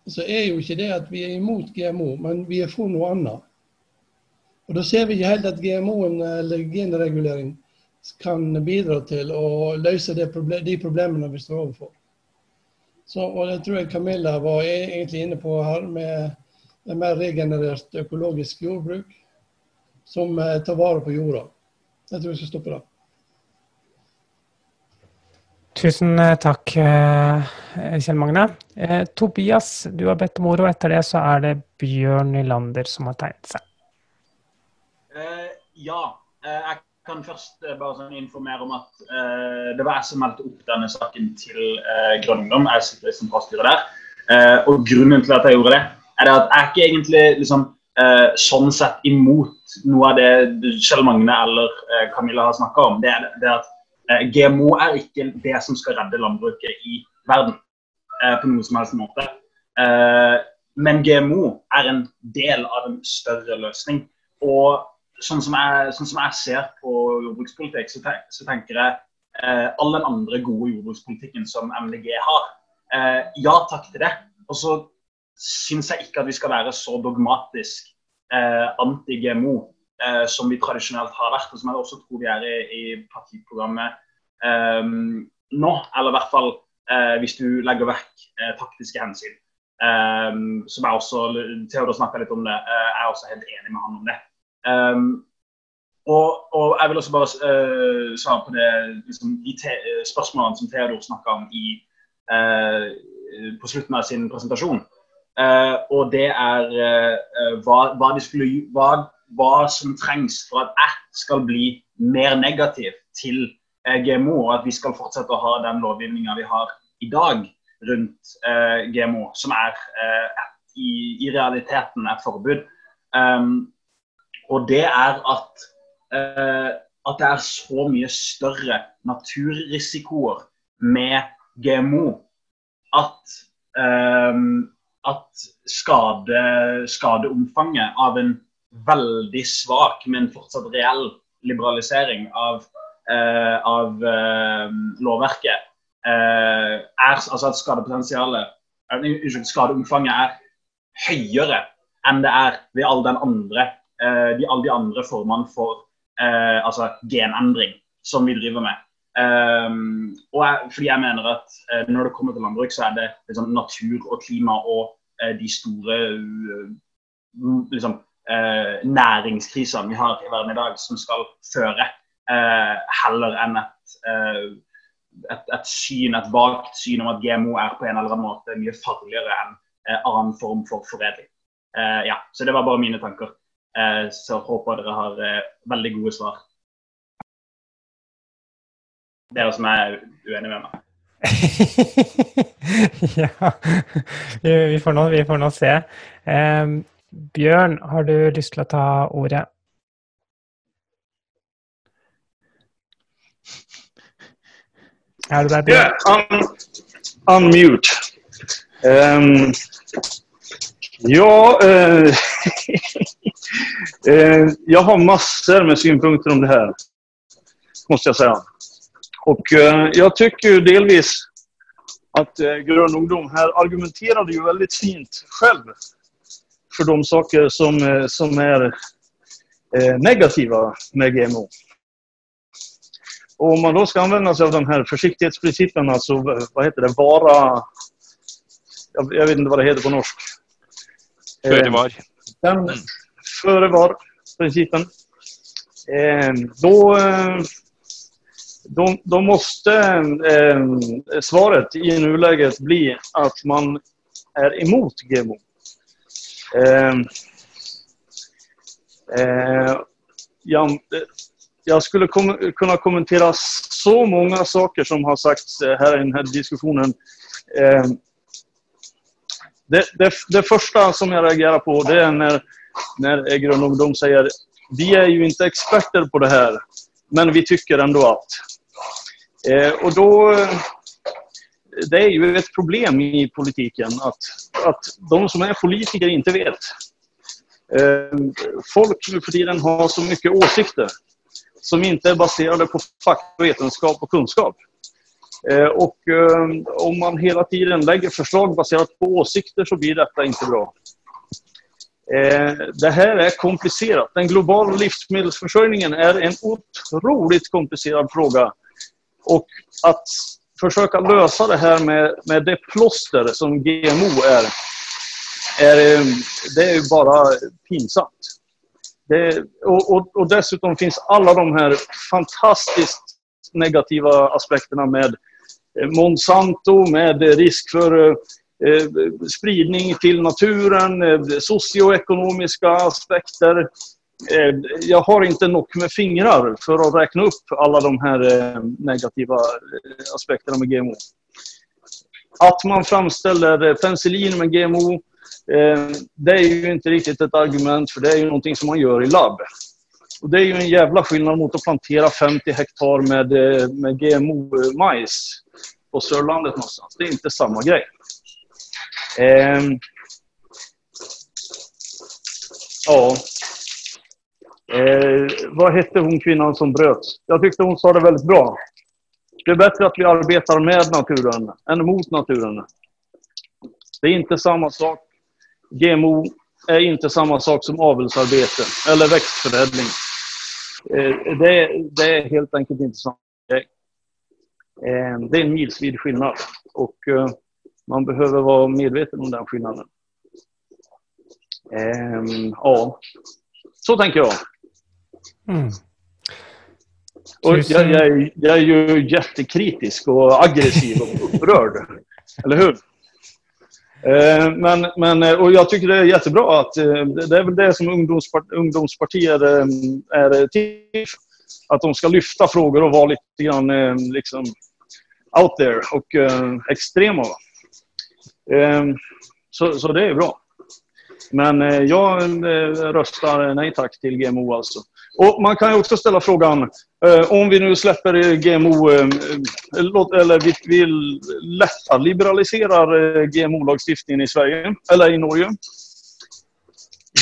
Speaker 4: så er jo ikke det at vi er imot GMO, men vi er for noe annet. Og Da ser vi ikke helt at GMO-en eller genregulering kan bidra til å løse problem, de problemene vi står overfor. Så, og Det tror jeg Camilla var e-, egentlig inne på her, med et mer regenerert økologisk jordbruk som eh, tar vare på jorda. Jeg tror vi skal stoppe der.
Speaker 2: Tusen eh, takk, eh, Kjell Magne. Tobias, du har bedt om ordet, og etter det så er det Bjørn Nylander som har tegnet seg.
Speaker 7: Uh, ja. Uh, jeg kan først eh, bare sånn informere om at uh, det var jeg som meldte opp denne saken til uh, Grønn. Jeg sitter i sentralstyret der. Uh, og grunnen til at jeg gjorde det, er det at jeg ikke egentlig liksom, eh, sånn sett imot noe av det Kjell Magne eller eh, Camilla har snakka om. Det er, det at eh, GMO er ikke det som skal redde landbruket i verden eh, på noen som helst måte. Eh, men GMO er en del av en større løsning. Og sånn som jeg, sånn som jeg ser på jordbrukspolitikk, så, tenk, så tenker jeg eh, all den andre gode jordbrukspolitikken som MDG har. Eh, ja takk til det. Og så syns jeg ikke at vi skal være så dogmatisk eh, anti-GMO eh, som vi tradisjonelt har vært, og som jeg også tror vi er i, i partiprogrammet eh, nå. Eller i hvert fall eh, hvis du legger vekk taktiske hensyn. Som jeg også, Theodor snakka litt om det, jeg er også helt enig med han om det. Um, og, og, jeg vil også bare uh, svare på det, liksom, de spørsmålene som Theodor snakka om i, uh, på slutten av sin presentasjon. og det er hva, hva, skulle, hva, hva, som trengs for at jeg skal bli mer negativ til GMO, og at vi skal fortsette å ha den lovgivninga vi har i dag rundt eh, GMO, som er eh, i, i, realiteten et forbud. Um, og det er at, eh, at det er så mye større naturrisikoer med GMO at, um, at skade, skadeomfanget av en veldig svak, men fortsatt reell liberalisering av, uh, av uh, lovverket Eh, er altså at skadepotensialet Unnskyld, skadeomfanget er høyere enn det er ved all den andre, eh, de, alle de andre formene for eh, altså genendring som vi driver med. Um, og jeg, fordi jeg mener at uh, når det kommer til landbruk, så er det liksom, natur og klima og uh, de store uh, liksom, næringskrisene vi har i verden i dag, som skal føre, heller enn et et, et, syn, et vagt syn om at GMO er på en eller annen måte mye farligere enn eh, annen form for foredling. Eh, ja, så det var bare mine tanker. Eh, så håper dere har eh, veldig gode svar. Dere som er uenige med meg.
Speaker 2: ja, vi får nå, vi får nå se. Bjørn, har du lyst til å ta ordet?
Speaker 8: Er du der? Yeah, un unmute. Um, ja, uh, jag har massor med synpunkter om det här, måste jag säga. Och uh, jag tycker ju delvis att uh, Grön ungdom här argumenterade ju väldigt fint själv för de saker som, som är negativa med GMO. Och om man då ska använda sig av den här försiktighetsprincipen, alltså vad heter det, vara... Jag, jag vet inte vad det heter på norsk.
Speaker 3: Före var.
Speaker 8: Den, mm. Före var-principen. Eh, då, då, då, måste eh, svaret i nuläget bli att man är emot GMO. Eh, eh, ja, jag skulle kom kunna kommentera så många saker som har sagts eh, här i den här diskussionen. Eh, det, det, det, första som jag reagerar på det är när, när Grön ungdom säger vi är ju inte experter på det här, men vi tycker ändå att. Eh, och då, det är ju ett problem i politiken att, att de som är politiker inte vet. Folk nu för tiden har så mycket åsikter som inte är baserade på fakta, vetenskap och kunskap. Eh, och eh, om man hela tiden lägger förslag baserat på åsikter så blir detta inte bra. Eh, det här är komplicerat. Den globala livsmedelsförsörjningen är en otroligt komplicerad fråga. Och att försöka lösa det här med, med det plåster som GMO är, är det är bara pinsamt. Det, och, och, och, dessutom finns alla de här fantastiskt negativa aspekterna med eh, Monsanto, med risk eh, spridning til naturen, sosioøkonomiske aspekter. Jeg har ikke nok med fingre for å regne opp alle de her negative aspekterna med GMO. At man framstiller penicillin med GMO det er jo ikke riktig et argument for det er jo noe som man gjør i lab. Og det er jo en jævla skillnad mot å plantere 50 hektar med, med GMO-majs på Sørlandet. någonstans. Det er ikke samme grej. Eh, ja. Eh, vad hette hon kvinnan som bröt? Jag tyckte hon sa det väldigt bra. Det är bättre att vi arbetar med naturen än mot naturen. Det är inte samma sak. GMO är inte samma sak som avelsarbete eller växtförädling. Eh, det, det, är helt enkelt inte samma grej. Eh, det är en milsvid skillnad och eh, man behöver vara medveten om den skillnaden. Ja, så tänker jag. Mm. Och jag, jag, jag är ju jättekritisk och aggressiv och upprörd. Eller hur? Eh, men, men, eh, och jag tycker det är jättebra att eh, det är väl det som ungdomspart, ungdomspartier är till Att de ska lyfta frågor och vara lite grann liksom out there och extrema. Så, så det är bra. Men jag röstar nej tack till GMO alltså. Och Man kan ju också ställa frågan, eh, om vi nu släpper GMO, eh, eller vi vil lätta liberaliserar eh, GMO-lagstiftningen i Sverige, eller i Norge.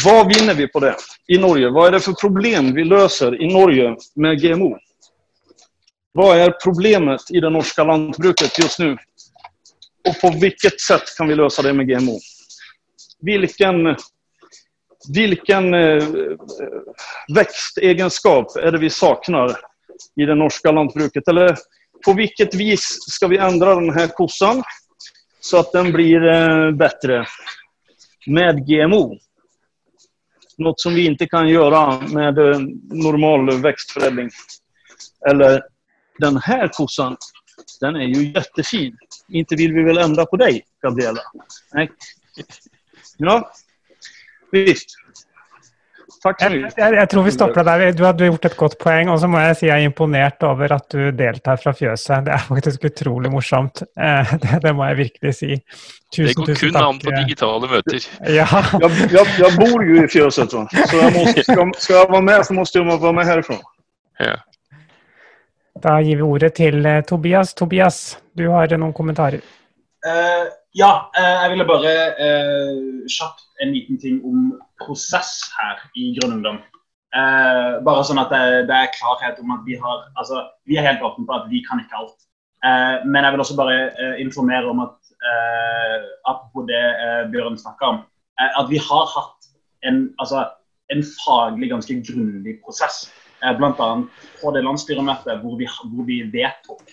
Speaker 8: Vad vinner vi på det i Norge? Vad är det för problem vi löser i Norge med GMO? Vad är problemet i det norska lantbruket just nu? Och på vilket sätt kan vi lösa det med GMO? Vilken vilken eh, växtegenskap är det vi saknar i det norska lantbruket? Eller på vilket vis ska vi ändra den här så att den blir eh, bättre med GMO? Något som vi inte kan göra med eh, normal växtförädling. Eller den här den är ju jättefin. Inte vill vi väl ändra på dig, Gabriella? Nej. Ja, Visst. Takk så mye.
Speaker 2: Jeg, jeg, tror vi stopper der. Du har gjort et godt poeng. Og så må jeg si jeg er imponert over at du deltar fra fjøset. Det er faktisk utrolig morsomt. Eh, det, det, må jeg virkelig si.
Speaker 3: Tusen, det går kun an på digitale møter.
Speaker 2: Ja.
Speaker 8: jeg, jeg, jeg, bor jo i fjøset, så jeg må, skal, skal, jeg være med, så må jeg være med herfra.
Speaker 3: Ja.
Speaker 2: Da gir vi ordet til eh, Tobias. Tobias, du har noen kommentarer.
Speaker 7: Uh, ja, uh, jeg ville bare uh, kjapt en liten ting om prosess her i Grønn Ungdom. Bare sånn at det, det, er klarhet om at vi har altså, Vi er helt åpne på at vi kan ikke alt. men jeg vil også bare informere om at apropos det Bjørn snakker om, at vi har hatt en, altså, en faglig ganske grundig prosess. Uh, Bl.a. på det landsstyremøtet hvor vi, hvor vi vedtok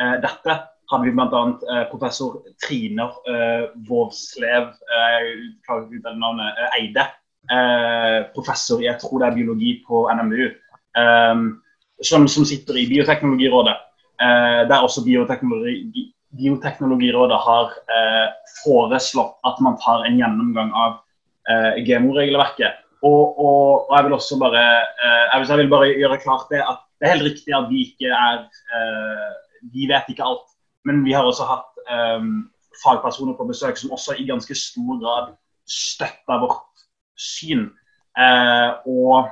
Speaker 7: dette hadde vi bl.a. Eh, professor Trine eh, Vårslev eh, navnet, eh, Eide. Eh, professor i jeg tror det er biologi på NMU. Eh, som, som, sitter i Bioteknologirådet. Eh, der også bioteknologi, Bioteknologirådet har foreslått at man tar en gjennomgang av GMO-regelverket. Og, og, og, jeg vil også bare jeg vil, jeg vil bare gjøre klart det at det er helt riktig at vi ikke er Vi vet ikke alt. Men vi har også hatt um, fagpersoner på besøk som også i ganske stor grad støtter vårt syn. Uh, og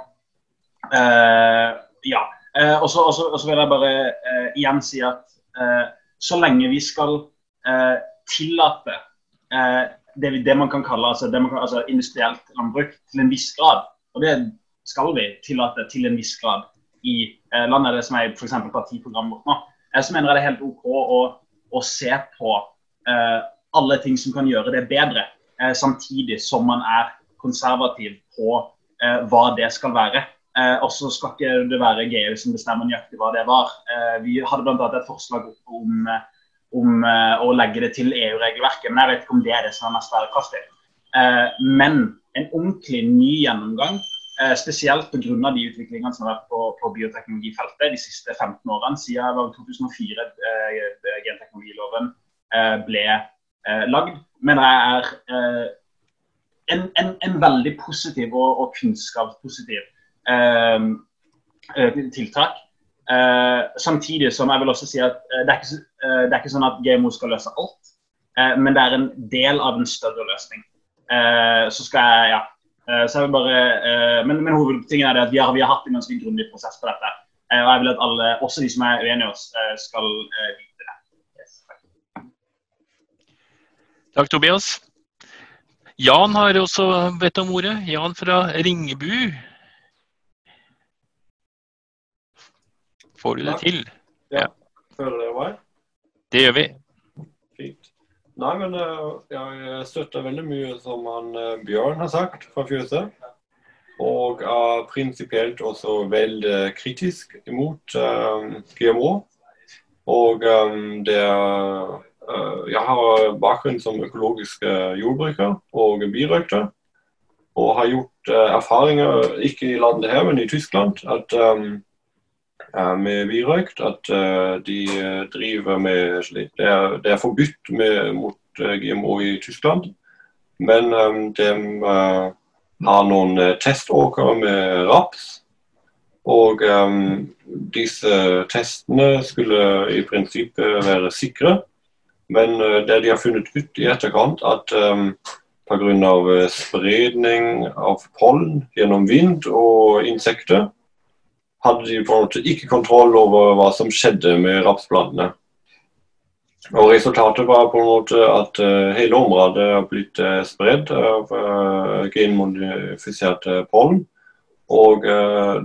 Speaker 7: uh, ja. Uh, og så vil jeg bare igjen si at så lenge vi skal tillate det, det, man kan kalle altså, man kan, altså, industrielt landbruk til en viss grad, og det skal vi tillate til en viss grad i landet, det som er f.eks. partiprogrammet vårt nå, så mener jeg det er helt OK å, å se på eh, alle ting som kan gjøre det bedre, eh, samtidig som man er konservativ på eh, hva det skal være. Eh, og så skal ikke det være GU som bestemmer nøyaktig hva det var. Eh, vi hadde bl.a. et forslag om, om å legge det til EU-regelverket, men jeg vet ikke om det er det som er mest bærekraftig. men en ordentlig ny gjennomgang Eh, spesielt pga. de utviklingene som har vært på, på, bioteknologifeltet de siste 15 årene, siden 2004 eh, genteknologiloven eh, ble eh, lagd. Men det er eh, en, en, en, veldig positiv og, og kunnskapspositiv eh, eh, tiltak. Samtidig som jeg vil også si at det er ikke, det er ikke sånn at GMO skal løse alt, men det er en del av en større løsning. så skal jeg ja. bare, men, men hovedtingen er det at vi har, vi har hatt en ganske grundig prosess på dette. og jeg vil at alle, også de som er uenige i oss, skal vite det. Yes, takk.
Speaker 3: takk, Tobias. Jan har også bedt om ordet. Jan fra Ringebu. Får du det til?
Speaker 9: Ja. Føler dere meg?
Speaker 3: Det gjør vi.
Speaker 9: Fint. Nei, men jeg støtter veldig mye som han Bjørn har sagt fra fjøset. Og er prinsipielt også veldig kritisk imot um, GMO. Og um, det er Jeg har bakgrunn som økologisk jordbruker og birøkter. Og har gjort erfaringer, ikke i landet her, men i Tyskland, at um, med birøkt. At uh, de driver med slikt. Det, det, er forbudt med, mot uh, GMO i Tyskland. Men de har noen teståkre med raps. Og disse testene skulle i prinsippet være sikre. Men det de har funnet ut i etterkant, at pga. spredning av pollen gjennom vind og insekter, hadde de på en måte ikke kontroll over hva som skjedde med rapsplantene. Og Resultatet var på en måte at uh, hele området har blitt uh, spredd av uh, genmodifiserte pollen. Og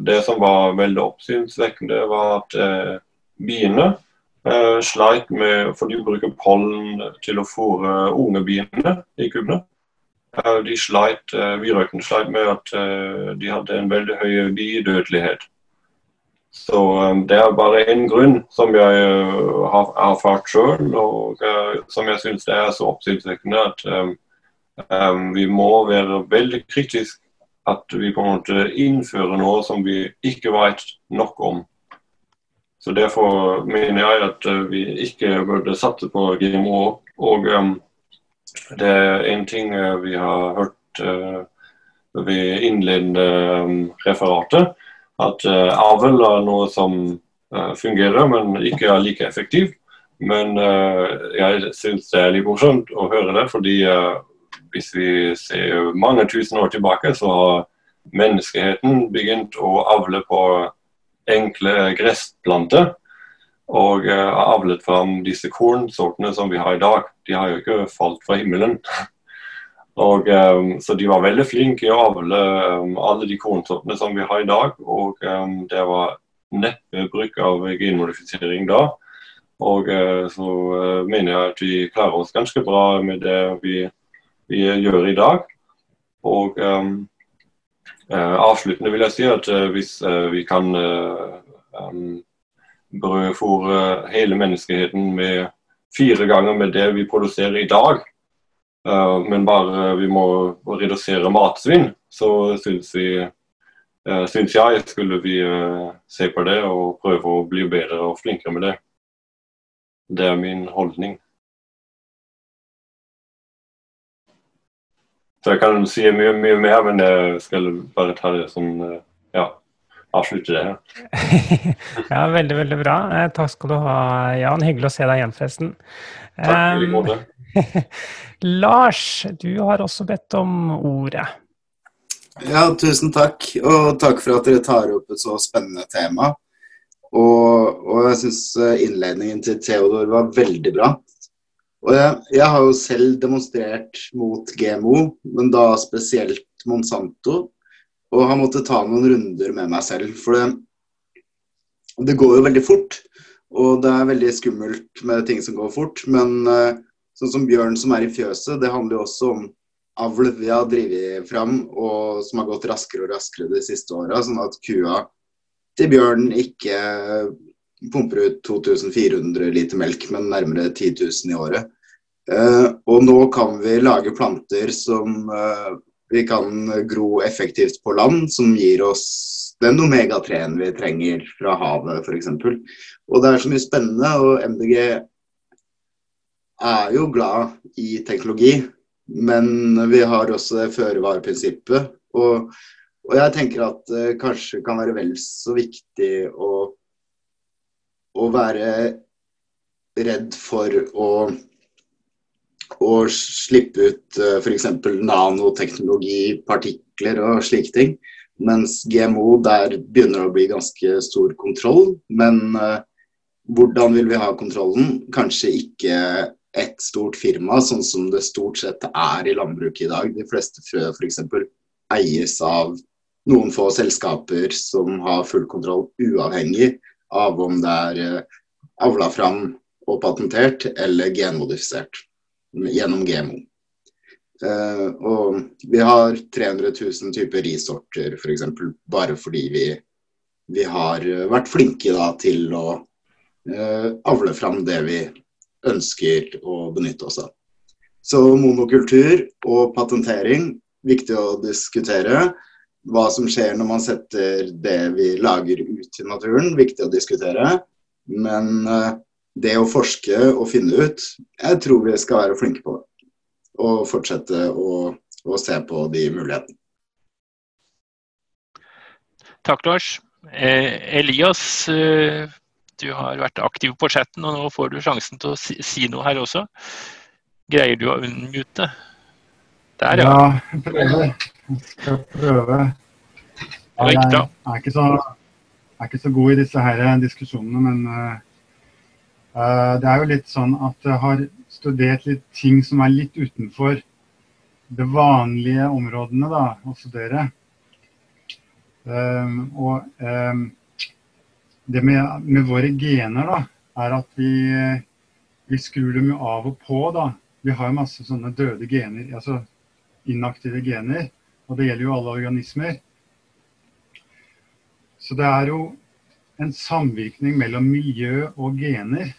Speaker 9: det som var veldig oppsynsvekkende, var at biene sleit med For de bruker pollen til å fôre unge biene i kubbene. de sleit, Virøkene sleit med at de hadde en veldig høy bidødelighet. Så um, det er bare én grunn som jeg uh, har erfart sjøl, og uh, som jeg syns er så oppsiktsvekkende at um, vi må være veldig kritiske at vi på en måte innfører noe som vi ikke vet nok om. Så Derfor mener jeg at vi ikke burde satse på GMO. Og um, det er en ting vi har hørt uh, ved innledende um, referatet at uh, avl er noe som uh, fungerer, men ikke er like effektivt. Men uh, jeg syns det er litt morsomt å høre det, fordi hvis vi ser mange tusen år tilbake, så har menneskeheten begynt å avle på enkle gressplanter. Og har avlet fram disse kornsortene som vi har i dag. De har jo ikke falt fra himmelen. Og, um, så de var veldig flinke i å avle um, alle de kornsortene som vi har i dag. Og um, det var neppe bruk av genmodifisering da. Og uh, så uh, mener jeg at vi klarer oss ganske bra med det vi, vi gjør i dag. Og uh, avsluttende vil jeg si at hvis vi kan brødfòre hele menneskeheten med fire ganger med det vi produserer i dag, men bare vi må redusere matsvinn, så syns uh, syns jeg skulle vi uh, se på det og prøve å bli bedre og flinkere med det. Det er min holdning. Så jeg kan si mye, mye mer, men jeg skal bare ta det som ja, avslutte det her.
Speaker 2: ja, veldig, veldig bra. Takk skal du ha, Jan. Hyggelig å se deg igjen, forresten.
Speaker 9: Takk i like måte.
Speaker 2: Lars, du har også bedt om ordet.
Speaker 10: Ja, tusen takk. Og takk for at dere tar opp et så spennende tema. Og, og jeg syns eh, innledningen til Theodor var veldig bra. Og jeg, jeg, har jo selv demonstrert mot GMO, men da spesielt Monsanto. Og har måttet ta noen runder med meg selv. For det, det går jo veldig fort. Og det er veldig skummelt med ting som går fort. Men uh, Sånn som Bjørn som er i fjøset, det handler jo også om avl vi har drevet fram, og som har gått raskere og raskere de siste åra. Sånn at kua til Bjørn ikke pumper ut 2400 liter melk, men nærmere 10 000 i året. Uh, og nå kan vi lage planter som vi kan gro effektivt på land, som gir oss den omega-3-en vi trenger fra havet f.eks. Og det er så mye spennende, og MDG er jo glad i teknologi, men vi har også det føre-var-prinsippet. Og, og, jeg tenker at det uh, kanskje kan være vel så viktig å, å være redd for å å slippe ut uh, f.eks. nanoteknologi, partikler og slike ting. Mens GMO, der begynner det å bli ganske stor kontroll. Men uh, hvordan vil vi ha kontrollen? Kanskje ikke ett stort firma, sånn som det stort sett er i landbruket i dag. De fleste frø f.eks. eies av noen få selskaper som har full kontroll, uavhengig av om det er uh, avla fram og patentert eller genmodifisert gjennom GMO. Uh, og vi har 300 000 typer risorter f.eks. For bare fordi vi, vi, har vært flinke da, til å uh, avle fram det vi ønsker å benytte oss av. Så monokultur og patentering, viktig å diskutere. Hva som skjer når man setter det vi lager ut i naturen, viktig å diskutere. Men uh, det å forske og finne ut, jeg tror vi skal være flinke på det. Og fortsette å, å se på de mulighetene.
Speaker 3: Takk, Lars. Eh, Elias, eh, du har vært aktiv på chatten, og nå får du sjansen til å si, si noe her også. Greier du å unnmute? Der,
Speaker 11: ja. Ja, jeg prøver. Jeg skal prøve. Jeg, jeg, er ikke så, jeg er ikke så god i disse her diskusjonene, men uh, Eh, det er jo litt sånn at jeg har studert litt ting som er litt utenfor det vanlige områdene da, å studere. Um, og um, det med, med, våre gener da, er at vi, vi skrur dem jo av og på. da. Vi har jo masse sånne døde gener, altså inaktive gener. Og det gjelder jo alle organismer. Så det er jo en samvirkning mellom miljø og gener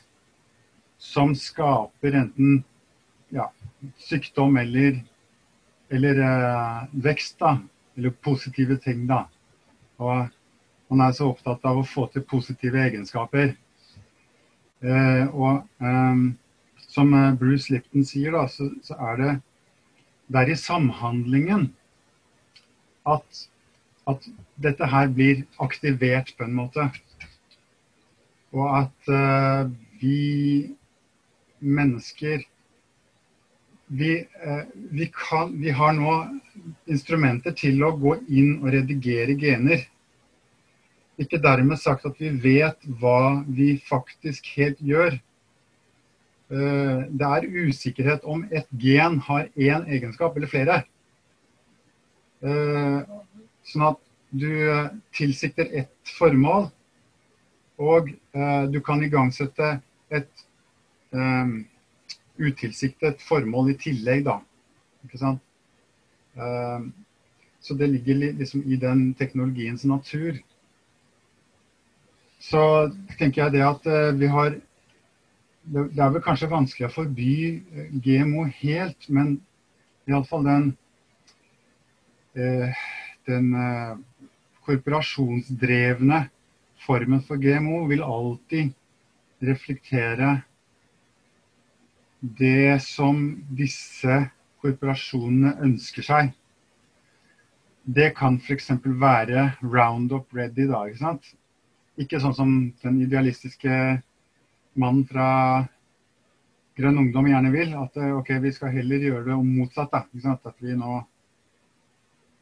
Speaker 11: som skaper enten ja, sykdom eller, eller eh, vekst, da. Eller positive ting, da. Og man er så opptatt av å få til positive egenskaper. Eh, og eh, som eh, Bruce Lipton sier, da, så, så, er det det er i samhandlingen at, at dette her blir aktivert på en måte. Og at uh, vi mennesker vi, eh, vi, kan, vi, har nå instrumenter til å gå inn og redigere gener. Ikke dermed sagt at vi vet hva vi faktisk helt gjør. Eh, det er usikkerhet om et gen har én egenskap eller flere. Eh, sånn at du tilsikter ett formål, og du kan igangsette et utilsiktet formål i tillegg, da. Ikke sant? Um, så det ligger liksom i den teknologiens natur. Så tenker jeg det at uh, vi har det, er vel kanskje vanskelig å forby uh, GMO helt, men iallfall den uh, den korporasjonsdrevne formen for GMO vil alltid reflektere det som disse korporasjonene ønsker seg. Det kan f.eks. være Roundup Ready, da. Ikke sant? Ikke sånn som den idealistiske mannen fra Grønn Ungdom gjerne vil. At eh, ok, vi skal heller gjøre det motsatt. da, ikke sant? At vi nå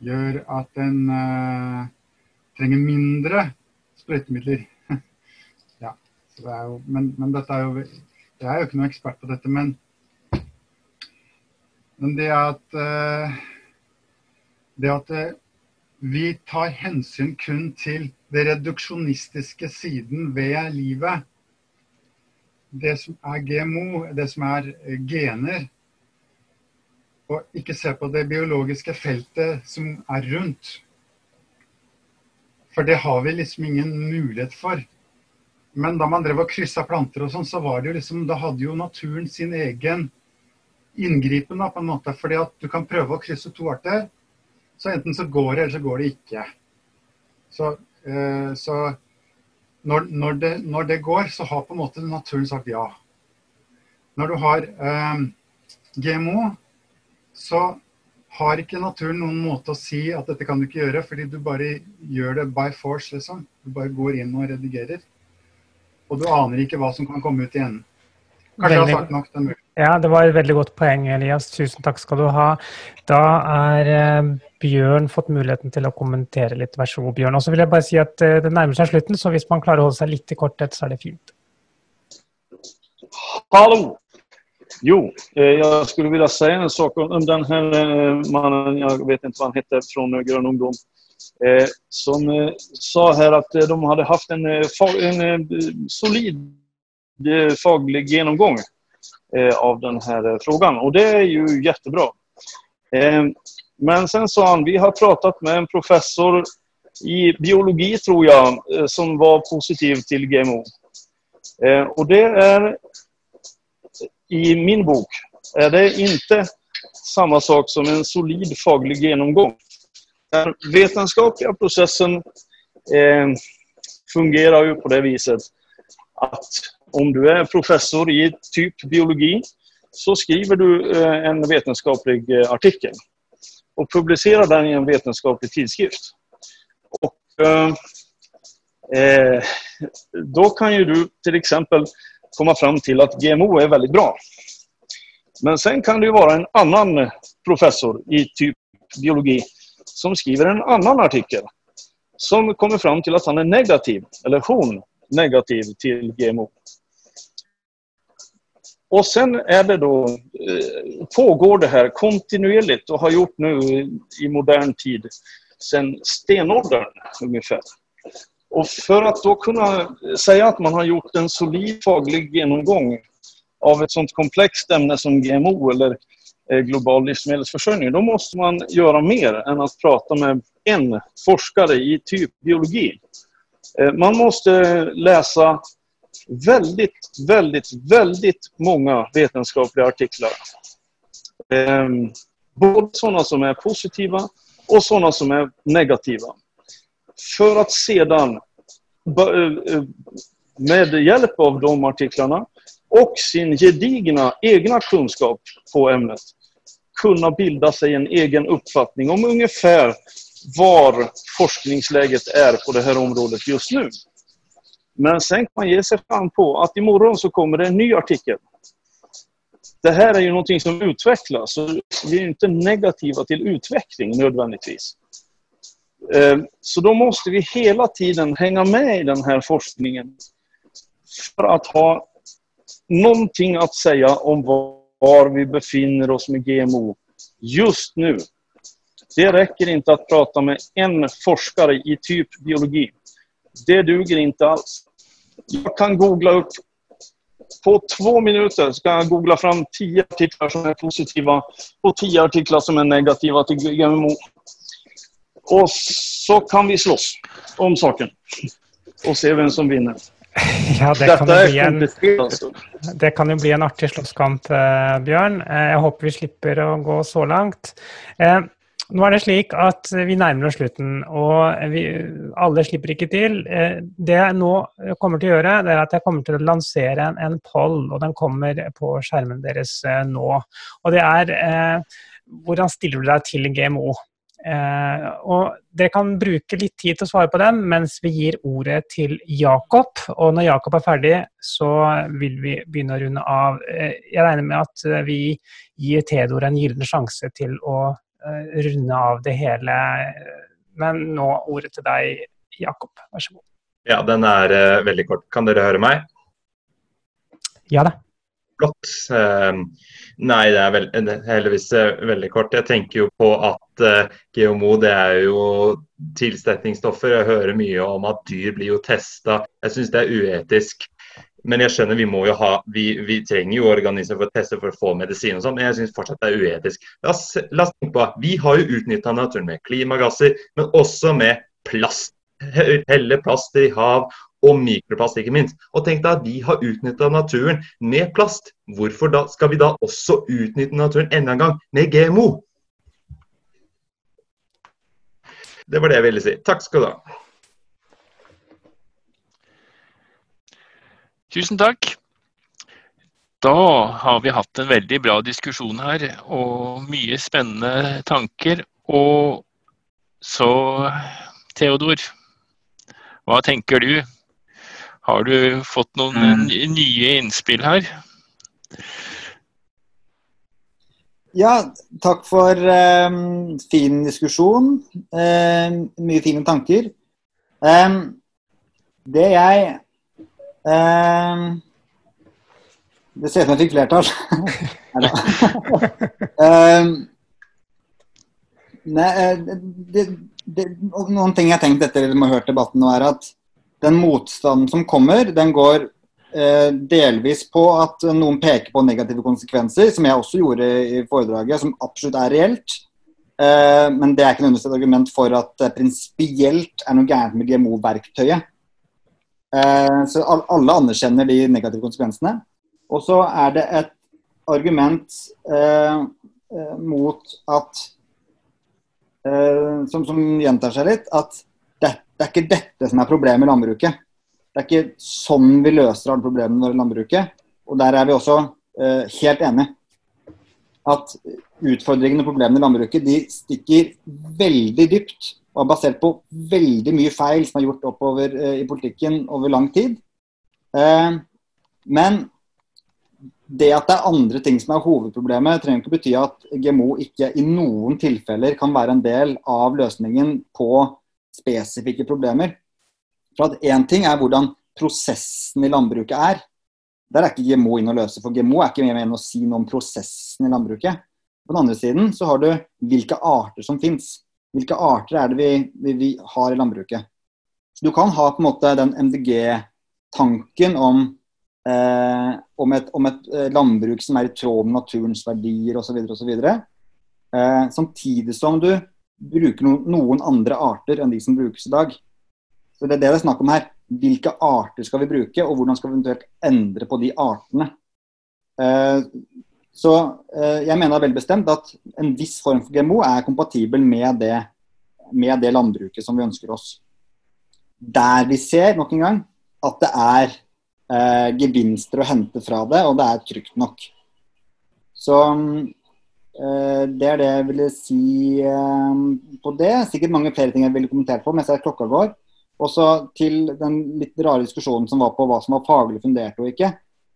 Speaker 11: gjør at en uh, trenger mindre sprøytemidler. ja, det jo, men, men dette er jo jeg er jo ikke noen ekspert på dette, men, men det at, uh, det at uh, vi tar hensyn kun til det reduksjonistiske siden ved livet, det som er GMO, det som er uh, gener, og ikke se på det biologiske feltet som er rundt. For det har vi liksom ingen mulighet for. Men da man drev og kryssa planter og sånn, så var det jo liksom Da hadde jo naturen sin egen inngripen, da, på en måte. Fordi at du kan prøve å krysse to arter. Så enten så går det, eller så går det ikke. Så, eh, så når, når, det, når, det, går, så har på en måte naturen sagt ja. Når du har eh, GMO, så har ikke naturen noen måte å si at dette kan du ikke gjøre, fordi du bare gjør det by force, liksom. Du bare går inn og redigerer. Og du aner ikke hva som kan komme ut igjen. Kanskje veldig, jeg har sagt nok. den muligheten.
Speaker 2: Ja, det var et veldig godt poeng, Elias. Tusen takk skal du ha. Da er eh, Bjørn fått muligheten til å kommentere litt. Vær så god, Bjørn. Og så vil jeg bare si at eh, det nærmer seg slutten, så hvis man klarer å holde seg litt i korthet, så er det fint.
Speaker 8: Hallo! Jo, eh, jag skulle vilja säga en sak om den här eh, mannen, jag vet inte vad han hette, från Grön Ungdom. Eh, som eh, sa her att eh, de hadde hatt en, en solid faglig gjennomgang av denne här Og det er jo kjempebra. Men sen sa han, vi har pratet med en professor i biologi tror eh, som var positiv til GMO. Och det er i min bok er det ikke samme sak som en solid faglig genomgång. Den vetenskapliga processen eh, fungerar ju på det viset att om du är professor i typ biologi så skriver du eh, en vetenskaplig eh, artikel och publicerar den i en vetenskaplig tidskrift. Och, eh, eh, då kan ju du till exempel komma fram till att GMO är väldigt bra. Men sen kan det ju vara en annan professor i typ biologi som skriver en annen artikel som kommer fram til at han er negativ, eller hun negativ til GMO. Og sen er det då, eh, pågår det her kontinuerligt og har gjort nu i modern tid siden stenåldern omtrent. Og for at da kunne si at man har gjort en solid faglig gjennomgang av et sånt komplext emne som GMO eller global livsmedelsförsörjning, då måste man göra mer än att prata med en forskare i typ biologi. Eh, Man måste läsa väldigt, väldigt, väldigt många vetenskapliga artiklar. Eh, Både sådana som är positiva och sådana som är negativa. För att sedan eh, eh, med hjälp av de artiklarna och sin gedigna egna kunskap på ämnet kunna bilda sig en egen uppfattning om ungefär var forskningsläget är på det här området just nu. Men sen kan man ge sig fram på att imorgon så kommer det en ny artikel. Det här är ju någonting som utvecklas så vi är inte negativa till utveckling nödvändigtvis. Eh, Så då måste vi hela tiden hänga med i den här forskningen för att ha någonting att säga om var vi befinner oss med GMO just nu. Det räcker inte att prata med en forskare i typ biologi. Det duger inte alls. Jag kan googla upp på två minuter ska jag googla fram tio artiklar som är positiva och tio artiklar som är negativa till GMO. Och så kan vi slåss om saken och se vem som vinner.
Speaker 2: Ja, det kan, en,
Speaker 8: altså.
Speaker 2: det kan jo bli en artig slåsskamp, eh, Bjørn. Eh, Jeg håper vi slipper å gå så langt. Eh, Nå er det slik at vi nærmer oss slutten, og vi, alle slipper ikke til. Det jeg nå kommer til å gjøre, det er at jeg kommer til å lansere en, en poll, og den kommer på skjermen deres nå. Og det er eh, hvordan stiller du deg til GMO? Eh, og Dere kan bruke litt tid til å svare på dem mens vi gir ordet til Jakob. Og når Jakob er ferdig, så vil vi begynne å runde av. Eh, jeg regner med at eh, vi gir Theodor en gyllen sjanse til å eh, runde av det hele. Men nå ordet til deg, Jakob. Vær så god.
Speaker 12: Ja, den er eh, veldig kort. Kan dere høre meg?
Speaker 2: Ja da.
Speaker 12: Flott. Eh, nei, det er vel, er heldigvis veldig kort. Jeg tenker jo på at eh, GMO det er jo tilsetningsstoffer. Jeg hører mye om at dyr blir jo testa. Jeg syns det er uetisk. Men jeg skjønner vi må jo ha, vi, vi trenger jo organismer for å teste for å få medisin og sånn, men jeg syns fortsatt det er uetisk. La oss, la oss tenke på Vi har jo utnytta naturen med klimagasser, men også med plast. He- Helle plast i hav og mikroplast, ikke minst. Og tenk deg at vi har utnytta naturen med plast. Hvorfor da skal vi da også utnytte naturen enda en gang med GMO? Det var det jeg ville si. Takk skal du ha.
Speaker 3: Tusen takk. Da har vi hatt en veldig bra diskusjon her, og mye spennende tanker. Og så, Theodor, hva tenker du? Har du fått noen
Speaker 12: Mm.
Speaker 3: nye innspill her?
Speaker 5: Ja, takk for um, fin diskusjon. Um, mye fine tanker. Um, det jeg eh, Det ser ut som jeg fikk flertall. Nei, Ne, det, det, noen ting jeg har tenkt etter å ha hørt debatten nå, er at den motstanden som kommer, den går eh, delvis på at noen peker på negative konsekvenser, som jeg også gjorde i foredraget, som absolutt er reelt. Eh, men det er ikke nødvendigvis et argument for at det prinsipielt er noe gærent med GMO-verktøyet. Eh, så alle anerkjenner de negative konsekvensene. Og så er det et argument eh, eh, mot at som, som, gjentar seg litt, at det, det, er ikke dette som er problemet i landbruket. Det er ikke sånn vi løser alle problemene i landbruket. Og der er vi også uh, helt enige. At utfordringene og problemene i landbruket de stikker veldig dypt og er basert på veldig mye feil som er gjort oppover uh, i politikken over lang tid. men det at det er andre ting som er hovedproblemet, trenger ikke bety at GMO ikke i noen tilfeller kan være en del av løsningen på spesifikke problemer. For at Én ting er hvordan prosessen i landbruket er. Der er ikke GMO inn å løse, for GMO er ikke mer enn å si noe om prosessen i landbruket. På den andre siden så har du hvilke arter som fins. Hvilke arter er det vi, vi, vi, har i landbruket. Du kan ha på en måte den MDG-tanken om eh, om, et, om, et, eh, landbruk som er i tråd med naturens verdier osv. Eh, samtidig som du bruker no, noen andre arter enn de som brukes i dag. Så Det er det det er snakk om her. Hvilke arter skal vi bruke, og hvordan skal vi eventuelt endre på de artene. Eh, så eh, jeg mener veldig bestemt at en viss form for GMO er kompatibel med det, med det landbruket som vi ønsker oss. Der vi ser nok en gang at det er eh, gevinster å hente fra det, og det er trygt nok. Så eh, det er det jeg ville si eh, på det. Sikkert mange flere ting jeg ville kommentert på mens jeg klokka går. Også til den litt rare diskusjonen som var på hva som var faglig fundert og ikke.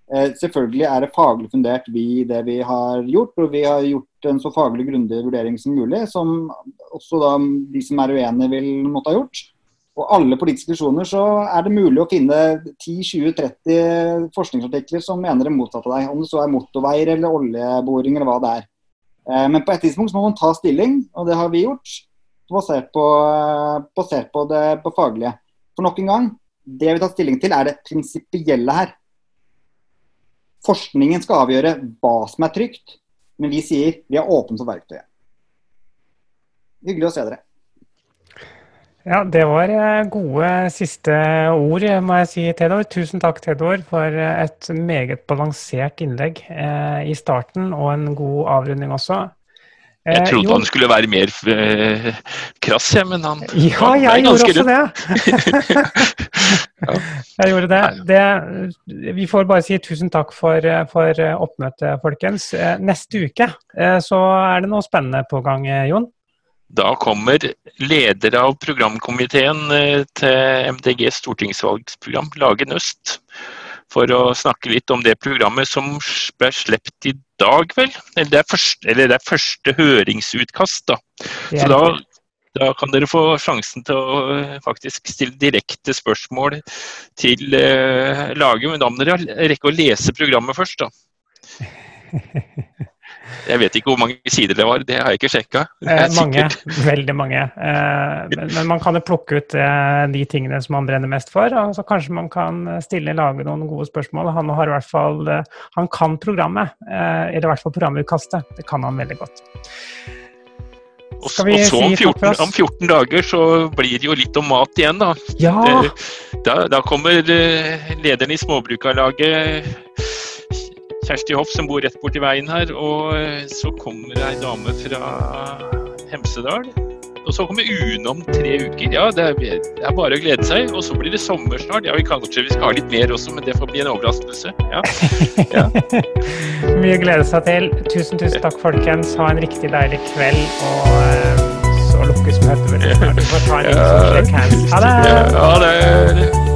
Speaker 5: Eh, selvfølgelig er det faglig fundert vi det vi har gjort, og vi har gjort en så faglig grundig vurdering som mulig, som også da de som er uenige vil måtte ha gjort. Og alle politiske diskusjoner så er det mulig å finne 10-20-30 forskningsartikler som mener det motsatte av deg. Om det så er motorveier eller oljeboring eller hva det er. Eh, men på et tidspunkt må man ta stilling, og det har vi gjort. Basert på, basert på det på faglige. For nok en gang, det vi tar stilling til, er det prinsipielle her. Forskningen skal avgjøre hva som er trygt, men vi sier vi er åpne for verktøyet. Hyggelig å se dere.
Speaker 2: Ja, det var eh, gode siste ord, må jeg si, Tedor. Tusen takk, Tedor, for eh, et meget balansert innlegg eh, i starten, og en god avrunding også.
Speaker 3: Eh, jeg trodde jo. han skulle være mer eh, krass, men han
Speaker 2: Ja, jeg gjorde også det. jeg gjorde det. det. Vi får bare si tusen takk for, for oppmøtet, folkens. Neste uke så er det noe spennende på gang, Jon?
Speaker 3: Da kommer leder av programkomiteen eh, til MDGs stortingsvalgsprogram, Lagen Øst, for å snakke litt om det programmet som ble sluppet i dag, vel? Eller det er første, det er første høringsutkast, da. Så da, da, kan dere få sjansen til å eh, faktisk stille direkte spørsmål til eh, laget, men da må dere rekke å lese programmet først, da. Jeg vet ikke hvor mange sider det var, det har jeg ikke sjekka.
Speaker 2: Mange. mange, veldig mange. Eh, men, men, man kan jo plukke ut eh, de tingene som man brenner mest for. og så Kanskje man kan stille lage noen gode spørsmål. Han har i hvert fall, eh, han kan programmet, eh, eller i hvert fall programutkastet. Det kan han veldig godt.
Speaker 3: Og, så om 14, om 14, dager så blir det jo litt om mat igjen, da.
Speaker 2: Ja.
Speaker 3: Da, da, kommer eh, lederen i Småbrukarlaget Kjersti Hoff som bor rett borti veien her. Og eh, så kommer ei dame fra Hemsedal. Og så kommer UNE om tre uker. Ja, det er, bare å glede seg. Og så blir det sommer snart. Ja, vi kan kanskje vi skal ha litt mer også, men det får bli en overraskelse. Ja.
Speaker 2: ja. Mye å glede seg til. Tusen, tusen takk, folkens. Ha en riktig deilig kveld. Og eh, så lukkes møtet vel snart. Du får ta en liten
Speaker 3: ja. Ha det. Ha det.